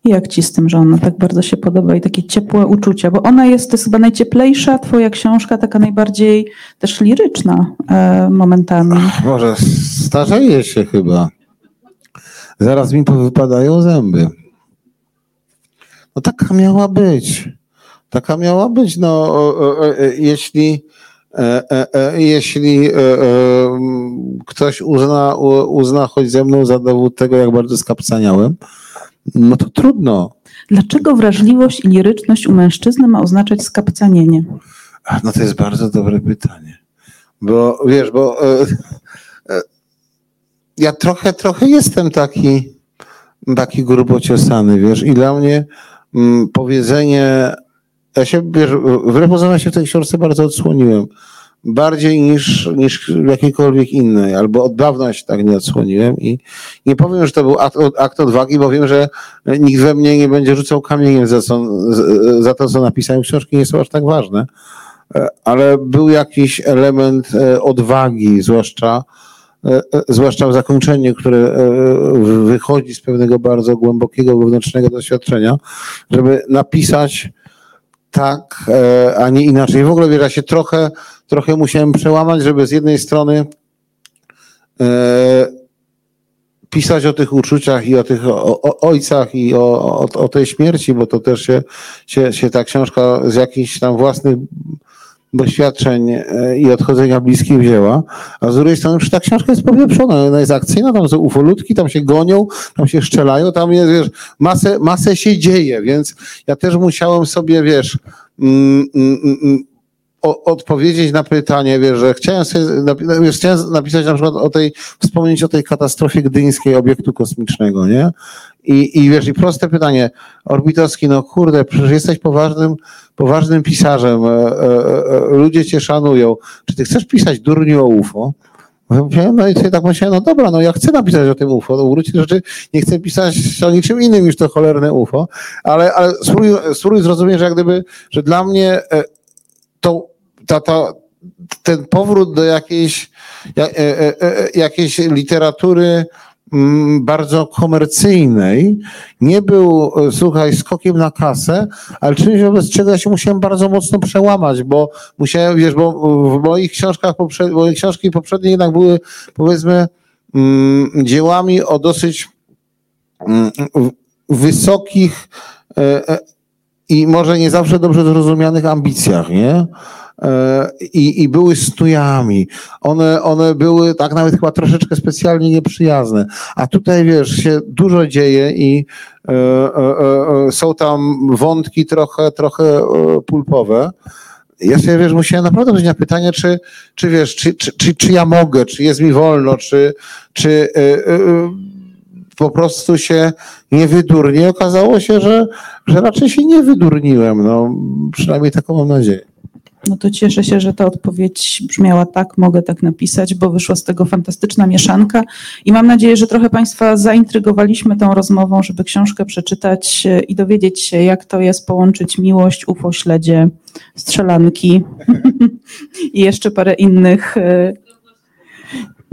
Jak ci z tym, że ona tak bardzo się podoba i takie ciepłe uczucia? Bo ona jest, to jest chyba najcieplejsza twoja książka, taka najbardziej też liryczna e, momentami. Może starzeje się chyba. Zaraz mi powypadają zęby. No taka miała być. Taka miała być. No, jeśli, jeśli ktoś uzna, uzna choć ze mną za dowód tego, jak bardzo skapcaniałem, no to trudno. Dlaczego wrażliwość i liryczność u mężczyzny ma oznaczać skapcanienie? A, No to jest bardzo dobre pytanie. Bo wiesz, bo e, e, ja trochę, trochę jestem taki, taki grubo ciosany, wiesz, i dla mnie mm, powiedzenie, ja się, wiesz, wbrew pozorom się w tej książce bardzo odsłoniłem. Bardziej niż, niż jakiejkolwiek innej, albo od dawna się tak nie odsłoniłem i nie powiem, że to był akt, akt odwagi, bo wiem, że nikt we mnie nie będzie rzucał kamieniem za, co, za to, co napisałem. Książki nie są aż tak ważne E, ale był jakiś element e, odwagi, zwłaszcza, e, zwłaszcza w zakończeniu, które wychodzi z pewnego bardzo głębokiego wewnętrznego doświadczenia, żeby napisać tak, e, a nie inaczej. W ogóle wiesz, ja się trochę, trochę musiałem przełamać, żeby z jednej strony e, pisać o tych uczuciach i o tych ojcach i o, o, o tej śmierci, bo to też się, się, się ta książka z jakichś tam własnych doświadczeń e, i odchodzenia bliskich wzięła, a z drugiej strony, ta książka jest powieprzona, ona jest akcyjna, tam są ufolutki, tam się gonią, tam się szczelają, tam jest, wiesz, masę, masę się dzieje, więc ja też musiałem sobie, wiesz, mm, mm, mm, o, odpowiedzieć na pytanie, wiesz, że chciałem sobie, napi- wiesz, chciałem napisać na przykład o tej, wspomnieć o tej katastrofie gdyńskiej obiektu kosmicznego, nie? I, i wiesz, i proste pytanie, Orbitowski, no kurde, przecież jesteś poważnym, poważnym pisarzem, e, e, e, ludzie cię szanują. Czy ty chcesz pisać durniu o UFO? No i sobie tak myślałem, no dobra, no ja chcę napisać o tym UFO, no w gruncie rzeczy nie chcę pisać o niczym innym niż to cholerne UFO, ale, ale spróbuj, spróbuj zrozumieć, że jak gdyby, że dla mnie e, to, ta, ta, ten powrót do jakiejś, ja- e, e, e, jakiejś literatury mm, bardzo komercyjnej nie był, słuchaj, skokiem na kasę, ale czymś wobec czego ja się musiałem bardzo mocno przełamać, bo musiałem, wiesz, bo w moich książkach, poprze- moje książki poprzednie jednak były, powiedzmy, mm, dziełami o dosyć mm, wysokich i może nie zawsze dobrze zrozumianych ambicjach, nie? E, I, I były stujami. One, one były tak nawet chyba troszeczkę specjalnie nieprzyjazne. A tutaj wiesz, się dużo dzieje i e, e, e, są tam wątki trochę, trochę e, pulpowe. Ja sobie wiesz, musiałem naprawdę odpowiedzieć na pytanie, czy, czy wiesz, czy, czy, czy, czy ja mogę, czy jest mi wolno, czy, czy e, e, po prostu się nie wydurnię. Okazało się, że, że raczej się nie wydurniłem. No, przynajmniej taką mam nadzieję. No to cieszę się, że ta odpowiedź brzmiała tak, mogę tak napisać, bo wyszła z tego fantastyczna mieszanka i mam nadzieję, że trochę Państwa zaintrygowaliśmy tą rozmową, żeby książkę przeczytać e, i dowiedzieć się, jak to jest połączyć miłość, UFO, śledzie, strzelanki i jeszcze parę innych.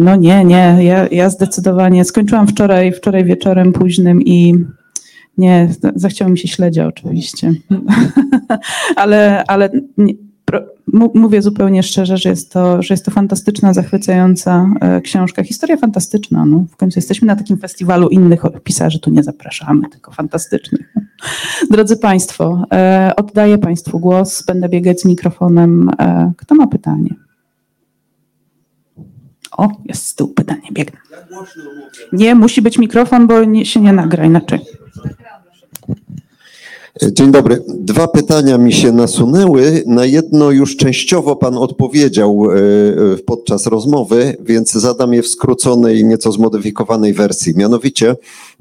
No nie, nie, ja, ja zdecydowanie skończyłam wczoraj, wczoraj wieczorem późnym i nie, zachciało mi się śledzia oczywiście, ale, ale nie, mówię zupełnie szczerze, że jest to, że jest to fantastyczna, zachwycająca e, książka. Historia fantastyczna. No. W końcu jesteśmy na takim festiwalu innych pisarzy, tu nie zapraszamy, tylko fantastycznych. Drodzy Państwo, e, oddaję Państwu głos, będę biegać z mikrofonem. E, Kto ma pytanie? O, jest z tyłu pytanie, biegnę. Nie, musi być mikrofon, bo nie, się nie nagra inaczej. Dzień dobry. Dwa pytania mi się nasunęły. Na jedno już częściowo Pan odpowiedział e, e, podczas rozmowy, więc zadam je w skróconej, nieco zmodyfikowanej wersji. Mianowicie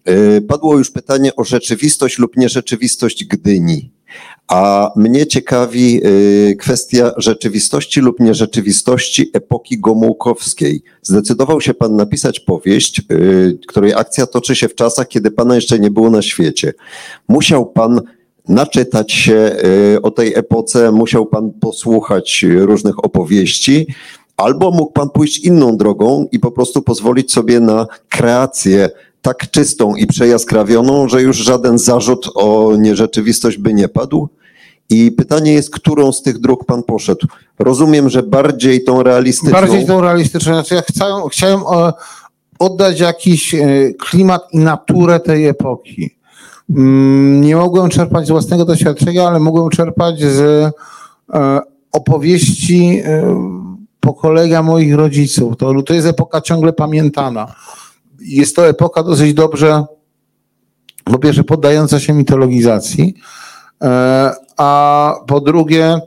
e, padło już pytanie o rzeczywistość lub nierzeczywistość Gdyni. A mnie ciekawi e, kwestia rzeczywistości lub nierzeczywistości epoki gomułkowskiej. Zdecydował się Pan napisać powieść, e, której akcja toczy się w czasach, kiedy Pana jeszcze nie było na świecie. Musiał Pan naczytać się y, o tej epoce, musiał pan posłuchać różnych opowieści, Albo mógł pan pójść inną drogą i po prostu pozwolić sobie na kreację tak czystą i przejaskrawioną, że już żaden zarzut o nierzeczywistość by nie padł. I pytanie jest, którą z tych dróg pan poszedł? Rozumiem, że bardziej tą realistyczną. Bardziej tą realistyczną. Znaczy ja chciałem, chciałem oddać jakiś e, klimat i naturę tej epoki. Mm, Nie mogłem czerpać z własnego doświadczenia, ale mogłem czerpać z e, opowieści e, pokolenia moich rodziców. To, to jest epoka ciągle pamiętana. Jest to epoka dosyć dobrze, po pierwsze, poddająca się mitologizacji, e, a po drugie,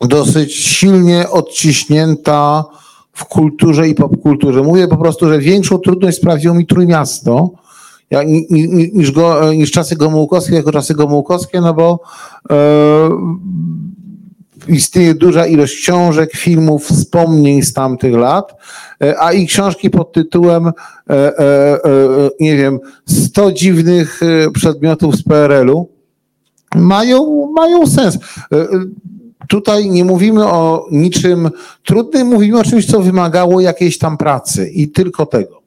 dosyć silnie odciśnięta w kulturze i popkulturze. Mówię po prostu, że większą trudność sprawiło mi Trójmiasto niż, go, niż czasy Gomułkowskie jako czasy Gomułkowskie, no bo e, istnieje duża ilość książek, filmów, wspomnień z tamtych lat, e, a i książki pod tytułem, e, e, nie wiem, 100 dziwnych przedmiotów z PRL-u mają, mają sens. Tutaj nie mówimy o niczym trudnym, mówimy o czymś, co wymagało jakiejś tam pracy i tylko tego.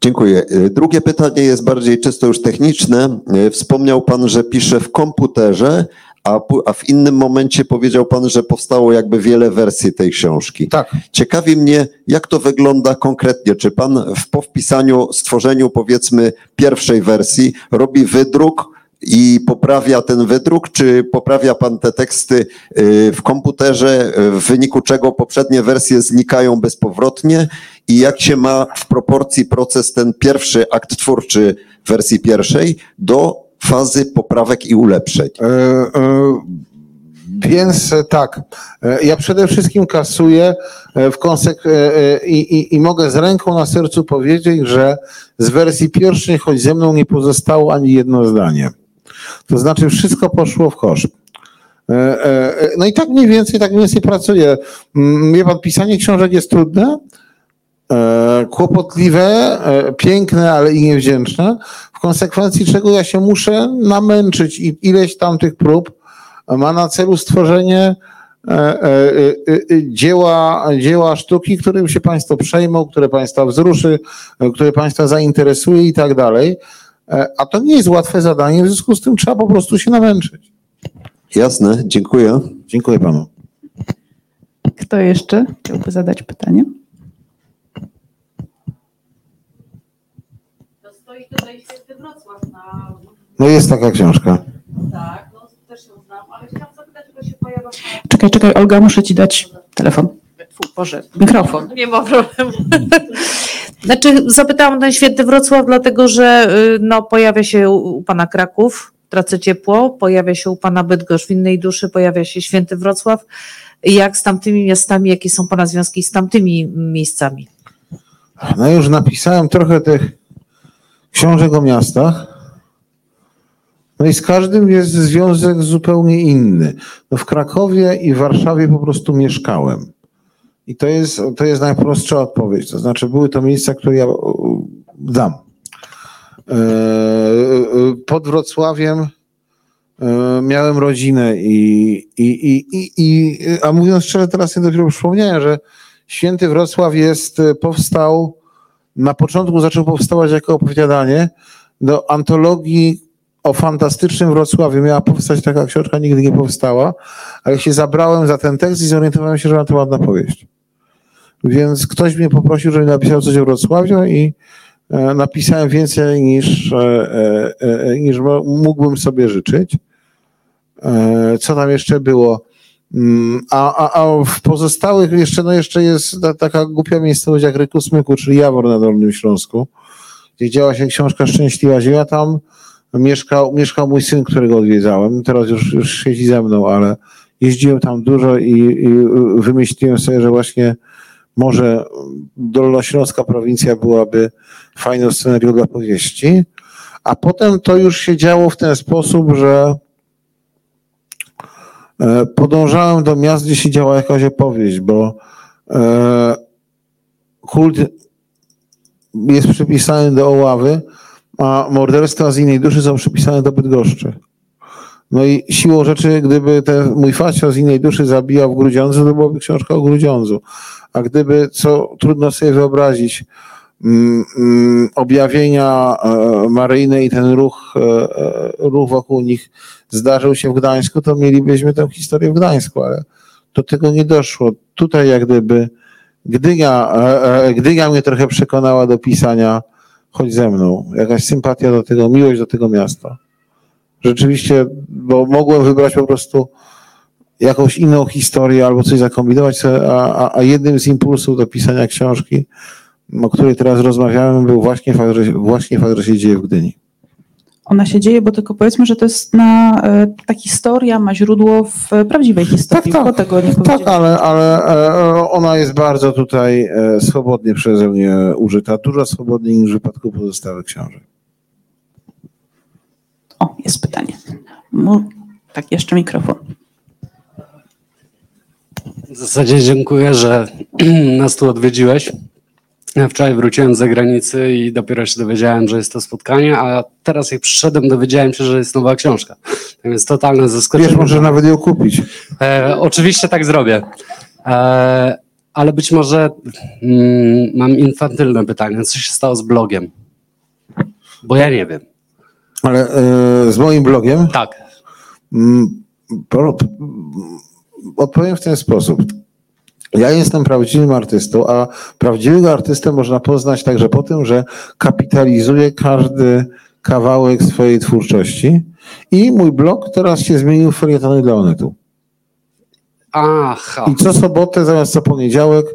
Dziękuję. Drugie pytanie jest bardziej czysto już techniczne. Wspomniał Pan, że pisze w komputerze, a, a w innym momencie powiedział Pan, że powstało jakby wiele wersji tej książki. Tak. Ciekawi mnie, jak to wygląda konkretnie. Czy Pan w, po wpisaniu, stworzeniu powiedzmy pierwszej wersji robi wydruk i poprawia ten wydruk, czy poprawia Pan te teksty y, w komputerze, w wyniku czego poprzednie wersje znikają bezpowrotnie i jak się ma w proporcji proces ten pierwszy akt twórczy wersji pierwszej do fazy poprawek i ulepszeń? E, e, Więc e, tak, ja przede wszystkim kasuję w konsek- i, i, i mogę z ręką na sercu powiedzieć, że z wersji pierwszej, choć ze mną nie pozostało ani jedno zdanie. To znaczy wszystko poszło w kosz. No i tak mniej więcej, tak mniej więcej pracuję. Wie pan, pisanie książek jest trudne, kłopotliwe, e, piękne, ale i niewdzięczne, w konsekwencji czego ja się muszę namęczyć i ileś tam tych prób ma na celu stworzenie e, e, e, e, dzieła, dzieła sztuki, którym się Państwo przejmą, które Państwa wzruszy, e, które Państwa zainteresuje i tak dalej. E, A to nie jest łatwe zadanie, w związku z tym trzeba po prostu się namęczyć. Jasne, dziękuję. Dziękuję Panu. Kto jeszcze chciałby zadać pytanie? To stoi tutaj świetny Wrocław na... No jest taka książka. Tak, no też ją znam, ale chciałam zapytać, bo się pojawia... Czekaj, czekaj, Olga, muszę ci dać telefon. Fu, Boże, Mikrofon. nie ma problemu. Znaczy zapytałam ten świetny Wrocław, dlatego że y, no, pojawia się u, u pana Kraków, Tracę Ciepło, pojawia się u pana Bydgoszcz w innej duszy, pojawia się święty Wrocław. Jak z tamtymi miastami, jakie są pana związki z tamtymi miejscami? No już napisałem trochę tych książek o miastach. No i z każdym jest związek zupełnie inny. No w Krakowie i w Warszawie po prostu mieszkałem. I to jest, to jest najprostsza odpowiedź. To znaczy były to miejsca, które ja dam. E, e, Pod Wrocławiem e, miałem rodzinę i, i, i, i, i a mówiąc szczerze, teraz sobie dopiero przypomniałem, że Święty Wrocław jest, e, powstał, na początku zaczął powstawać jako opowiadanie do antologii o fantastycznym Wrocławiu. Miała powstać taka książka, nigdy nie powstała, ale się zabrałem za ten tekst i zorientowałem się, że to ładna powieść. Więc ktoś mnie poprosił, żebym napisał coś o Wrocławiu i e, napisałem więcej niż, e, e, niż mógłbym sobie życzyć. Co tam jeszcze było? Mm, A, a, a w pozostałych jeszcze, no jeszcze jest ta, taka głupia miejscowość jak Ryku Smyku, czyli Jawor na Dolnym Śląsku, gdzie działa się książka Szczęśliwa Ziemia. Tam mieszkał, mieszkał mój syn, którego odwiedzałem. Teraz już, już siedzi ze mną, ale jeździłem tam dużo i, i wymyśliłem sobie, że właśnie może Dolnośląska prowincja byłaby fajną scenarią dla powieści. A potem to już się działo w ten sposób, że podążałem do miast, gdzie się działa jakaś opowieść, bo e, kult jest przypisany do Oławy, a morderstwa z innej duszy są przypisane do Bydgoszczy. No i siłą rzeczy, gdyby ten mój facio z innej duszy zabijał w Grudziądzu, to byłaby książka o Grudziądzu. A gdyby, co trudno sobie wyobrazić, objawienia e, maryjne i ten ruch, e, e, ruch wokół nich zdarzył się w Gdańsku, to mielibyśmy tę historię w Gdańsku, ale do tego nie doszło. Tutaj jak gdyby Gdynia, Gdynia mnie trochę przekonała do pisania Chodź ze mną. Jakaś sympatia do tego, miłość do tego miasta. Rzeczywiście, bo mogłem wybrać po prostu jakąś inną historię albo coś zakombinować, a, a, a jednym z impulsów do pisania książki, o której teraz rozmawiałem, był właśnie fakt, że, właśnie że się dzieje w Gdyni. Ona się dzieje, bo tylko powiedzmy, że to jest na, e, ta historia ma źródło w prawdziwej historii, Tak, tak. tego nie Tak, powiedziałem. ale, ale e, ona jest bardzo tutaj e, swobodnie przeze mnie użyta, dużo swobodniej niż w przypadku pozostałych książek. O, jest pytanie. Tak, jeszcze mikrofon. W zasadzie dziękuję, że nas tu odwiedziłeś. Ja wczoraj wróciłem z zagranicy i dopiero się dowiedziałem, że jest to spotkanie, a teraz jak przyszedłem, dowiedziałem się, że jest nowa książka. Tak więc totalne zaskoczenie. Wiesz, możesz nawet ją kupić. E, oczywiście tak zrobię. E, ale być może mm, mam infantylne pytanie. Co się stało z blogiem? Bo ja nie wiem. Ale e, z moim blogiem Tak. mm, po, odpowiem w ten sposób. Ja jestem prawdziwym artystą, a prawdziwego artystę można poznać także po tym, że kapitalizuje każdy kawałek swojej twórczości. I mój blog teraz się zmienił w felietony dla Onetu. Aha. I co sobotę zamiast co poniedziałek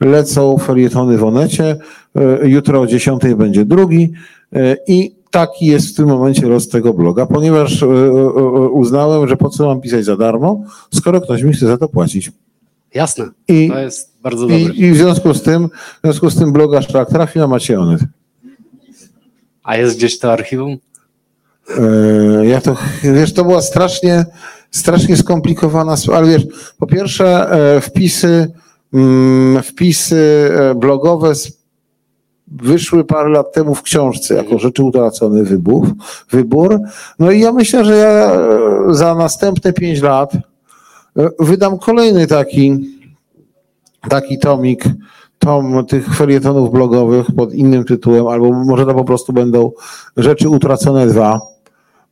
lecą felietony w Onecie. E, Jutro o 10 będzie drugi. E, I taki jest w tym momencie los tego bloga, ponieważ e, uznałem, że po co mam pisać za darmo, skoro ktoś mi chce za to płacić. Jasne. I, To jest bardzo dobre. i, i w związku z tym, w związku z tym bloga Szlak trafi na Macie Onet. A jest gdzieś to archiwum? E, Ja to, wiesz, to była strasznie, strasznie skomplikowana, sprawa, ale wiesz, po pierwsze e, wpisy, mm, wpisy e, blogowe wyszły parę lat temu w książce jako rzeczy utracony wybór, wybór. No i ja myślę, że ja za następne pięć lat wydam kolejny taki, taki tomik, tom tych felietonów blogowych pod innym tytułem, albo może to po prostu będą rzeczy utracone dwa,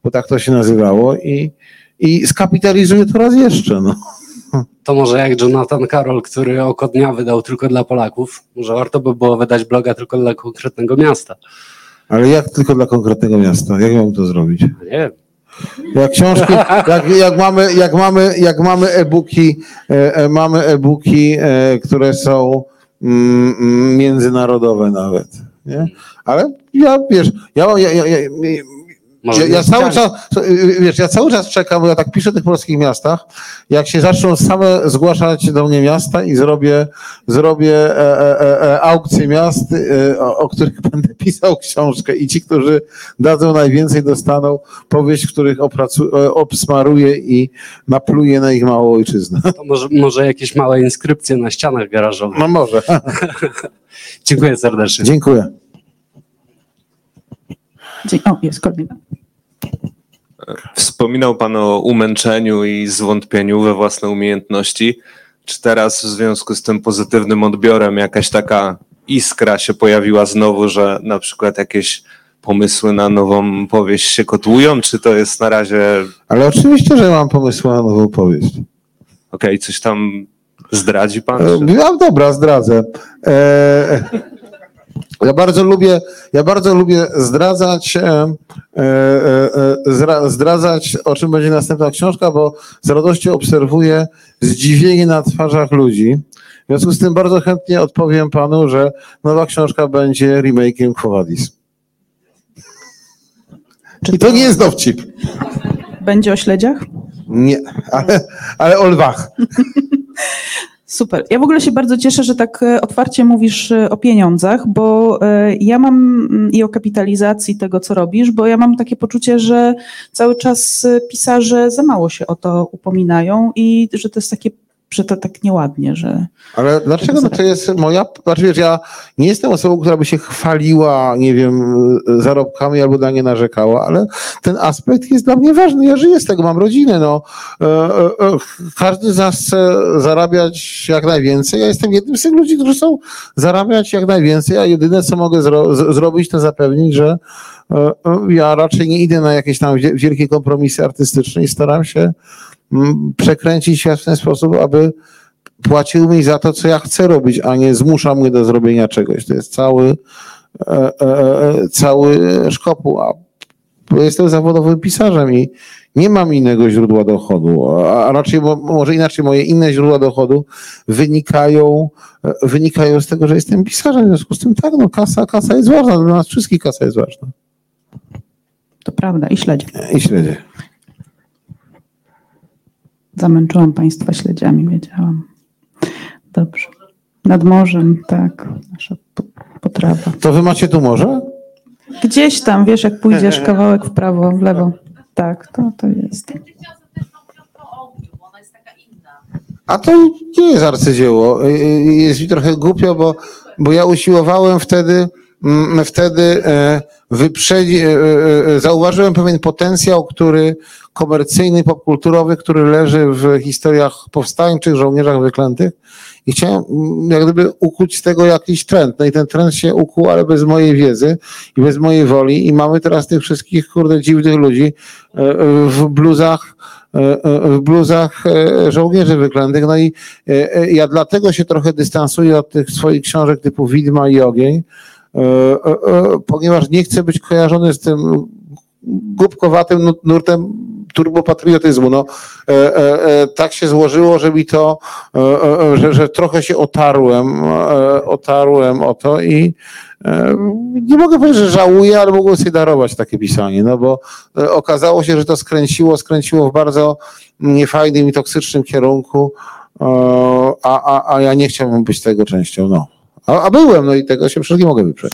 bo tak to się nazywało i, i skapitalizuję to raz jeszcze. No. To może jak Jonathan Carroll, który oko dnia wydał tylko dla Polaków, może warto by było wydać bloga tylko dla konkretnego miasta. Ale jak tylko dla konkretnego miasta? Jak mam to zrobić? Nie. Jak książki, jak, jak mamy, jak mamy, jak mamy e-booki, e, e, mamy e-booki, e, które są mm, mm, międzynarodowe nawet. Nie? Ale ja, wiesz, ja, ja, ja, ja, Może Ja, ja, cały czas, wiesz, ja cały czas czekam, bo ja tak piszę w tych polskich miastach, jak się zaczną same zgłaszać do mnie miasta i zrobię, zrobię e, e, e, aukcję miast, e, o, o których będę pisał książkę i ci, którzy dadzą najwięcej, dostaną powieść, których opracu, e, obsmaruję i napluję na ich małą ojczyznę. To może, może jakieś małe inskrypcje na ścianach garażowych. No może. Dziękuję serdecznie. Dziękuję. O, jest kolejna. Wspominał Pan o umęczeniu i zwątpieniu we własne umiejętności. Czy teraz w związku z tym pozytywnym odbiorem jakaś taka iskra się pojawiła znowu, że na przykład jakieś pomysły na nową powieść się kotłują, czy to jest na razie Ale oczywiście, że mam pomysł na nową powieść. okej, coś tam zdradzi Pan? E, Czy... No dobra, zdradzę. E, ja bardzo lubię, ja bardzo lubię zdradzać, e, e, e, zdradzać, o czym będzie następna książka, bo z radością obserwuję zdziwienie na twarzach ludzi. W związku z tym bardzo chętnie odpowiem panu, że nowa książka będzie remake'iem Quo Vadis. Czy I to nie jest dowcip. będzie o śledziach? Nie, ale, ale o lwach. Super. Ja w ogóle się bardzo cieszę, że tak e, otwarcie mówisz e, o pieniądzach, bo e, ja mam mm, i o kapitalizacji tego, co robisz, bo ja mam takie poczucie, że cały czas pisarze za mało się o to upominają i że to jest takie że to tak nieładnie, że Ale dlaczego no to jest moja, znaczy wiesz, ja nie jestem osobą, która by się chwaliła, nie wiem, zarobkami albo na nie narzekała, ale ten aspekt jest dla mnie ważny. Ja żyję z tego, mam rodzinę, no. E, e, e, Każdy z nas chce zarabiać jak najwięcej. Ja jestem jednym z tych ludzi, którzy chcą zarabiać jak najwięcej, a jedyne, co mogę zro zrobić, to zapewnić, że ja raczej nie idę na jakieś tam wie- wielkie kompromisy artystyczne i staram się przekręcić świat w ten sposób, aby płacił mi za to, co ja chcę robić, a nie zmusza mnie do zrobienia czegoś. To jest cały, e, e, e, cały szkopuł. A jestem zawodowym pisarzem i nie mam innego źródła dochodu, a raczej, mo- może inaczej, moje inne źródła dochodu wynikają, wynikają z tego, że jestem pisarzem. W związku z tym tak, no kasa, kasa jest ważna, dla nas wszystkich kasa jest ważna. to prawda i śledzie. I śledzie. Zamęczyłam Państwa śledziami, wiedziałam. Dobrze. Nad morzem, tak, nasza po- potrawa. To wy macie tu morze? Gdzieś tam, wiesz, jak pójdziesz kawałek w prawo, w lewo. Tak, to, to jest. A to nie jest arcydzieło. Y, y, Jest mi trochę głupio, bo, bo ja usiłowałem wtedy, wtedy e, wyprzedzić, zauważyłem pewien potencjał, który komercyjny, popkulturowy, który leży w historiach powstańczych, żołnierzach wyklętych i chciałem jak gdyby ukuć z tego jakiś trend. No i ten trend się ukuł, ale bez mojej wiedzy i bez mojej woli i mamy teraz tych wszystkich, kurde, dziwnych ludzi e, e, w bluzach, e, e, w bluzach e, żołnierzy wyklętych. No i e, e, ja dlatego się trochę dystansuję od tych swoich książek typu Widma i Ogień, e, e, e, ponieważ nie chcę być kojarzony z tym głupkowatym nu- nurtem turbopatriotyzmu. No, e, e, e, tak się złożyło, że mi to, e, e, że, że trochę się otarłem, e, otarłem o to i e, nie mogę powiedzieć, że żałuję, ale mogłem sobie darować takie pisanie, no bo e, okazało się, że to skręciło, skręciło w bardzo niefajnym i toksycznym kierunku, e, a, a, a ja nie chciałbym być tego częścią, no. A, a byłem, no i tego się przecież nie mogę wyprzeć.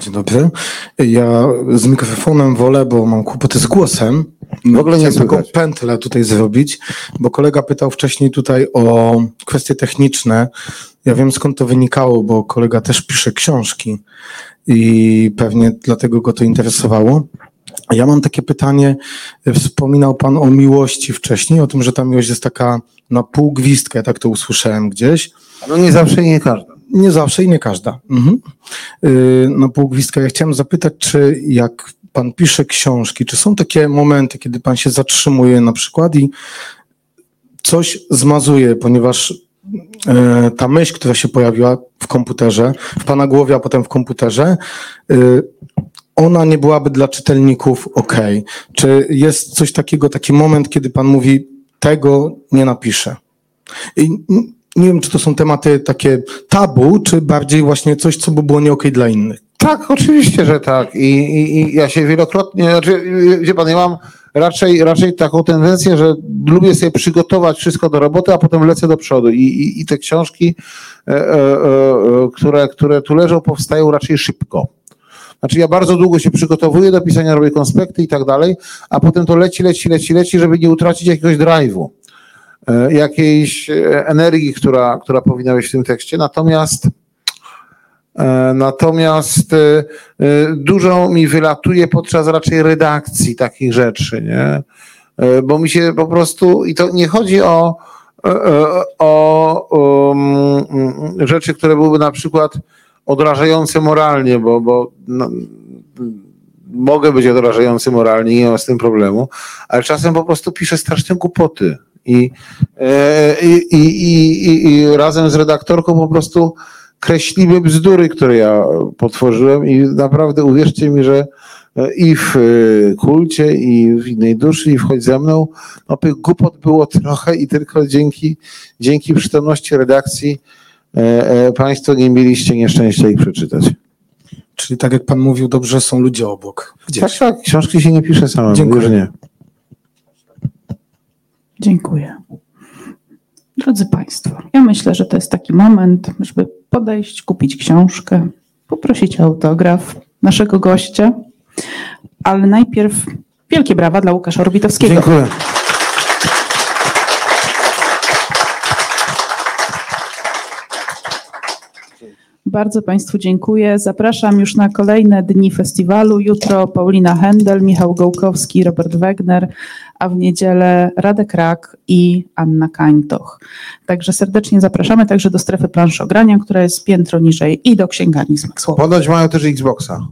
Dzień dobry. Ja z mikrofonem wolę, bo mam kłopoty z głosem. W ogóle nie Chciałem taką pętlę tutaj zrobić, bo kolega pytał wcześniej tutaj o kwestie techniczne. Ja wiem skąd to wynikało, bo kolega też pisze książki i pewnie dlatego go to interesowało. Ja mam takie pytanie. Wspominał Pan o miłości wcześniej, o tym, że ta miłość jest taka na pół gwizdka, ja tak to usłyszałem gdzieś. No nie zawsze i nie każda. Nie zawsze i nie każda. Mhm. Yy, Na pół gwizdka. Ja chciałem zapytać, czy jak pan pisze książki, czy są takie momenty, kiedy pan się zatrzymuje na przykład i coś zmazuje, ponieważ e, ta myśl, która się pojawiła w komputerze, w pana głowie, a potem w komputerze, y, ona nie byłaby dla czytelników ok. Czy jest coś takiego, taki moment, kiedy pan mówi, tego nie napiszę? I nie wiem, czy to są tematy takie tabu, czy bardziej właśnie coś, co by było nie okej dla innych. Tak, oczywiście, że tak. I, i, i ja się wielokrotnie, znaczy, wie pan, ja mam raczej, raczej taką tendencję, że lubię sobie przygotować wszystko do roboty, a potem lecę do przodu. I, i, i te książki, e, e, e, które, które tu leżą, powstają raczej szybko. Znaczy ja bardzo długo się przygotowuję do pisania, robię konspekty i tak dalej, a potem to leci, leci, leci, leci, żeby nie utracić jakiegoś drive'u, jakiejś e, energii, która, która powinna być w tym tekście. Natomiast E, Natomiast e, e, dużo mi wylatuje podczas raczej redakcji takich rzeczy, nie? E, Bo mi się po prostu, i to nie chodzi o, e, e, o, um, rzeczy, które byłyby na przykład odrażające moralnie, bo, bo no, mogę być odrażający moralnie, nie mam z tym problemu, ale czasem po prostu piszę straszne głupoty. I, e, i, i, i, i, i razem z redaktorką po prostu kreślimy bzdury, które ja potworzyłem i naprawdę uwierzcie mi, że e, i w e, kulcie, i w innej duszy, i w chodź ze mną, no tych głupot było trochę i tylko dzięki, dzięki przytomności redakcji Państwo nie mieliście nieszczęścia ich przeczytać. Czyli tak jak pan mówił, dobrze są ludzie obok. Gdzieś. Tak, tak, książki się nie pisze samemu, Dziękuję. już nie. Dziękuję. Drodzy Państwo, ja myślę, że to jest taki moment, żeby podejść, kupić książkę, poprosić o autograf naszego gościa, ale najpierw wielkie brawa dla Łukasza Orbitowskiego. Dziękuję. Bardzo Państwu dziękuję. Zapraszam już na kolejne dni festiwalu. Jutro Paulina Hendel, Michał Gołkowski, Robert Wegner, a w niedzielę Radek Rak i Anna Kańtoch. Także serdecznie zapraszamy także do strefy planszogrania, która jest piętro niżej i do księgarni Smaksłowa. Ponoć mają też Xboxa.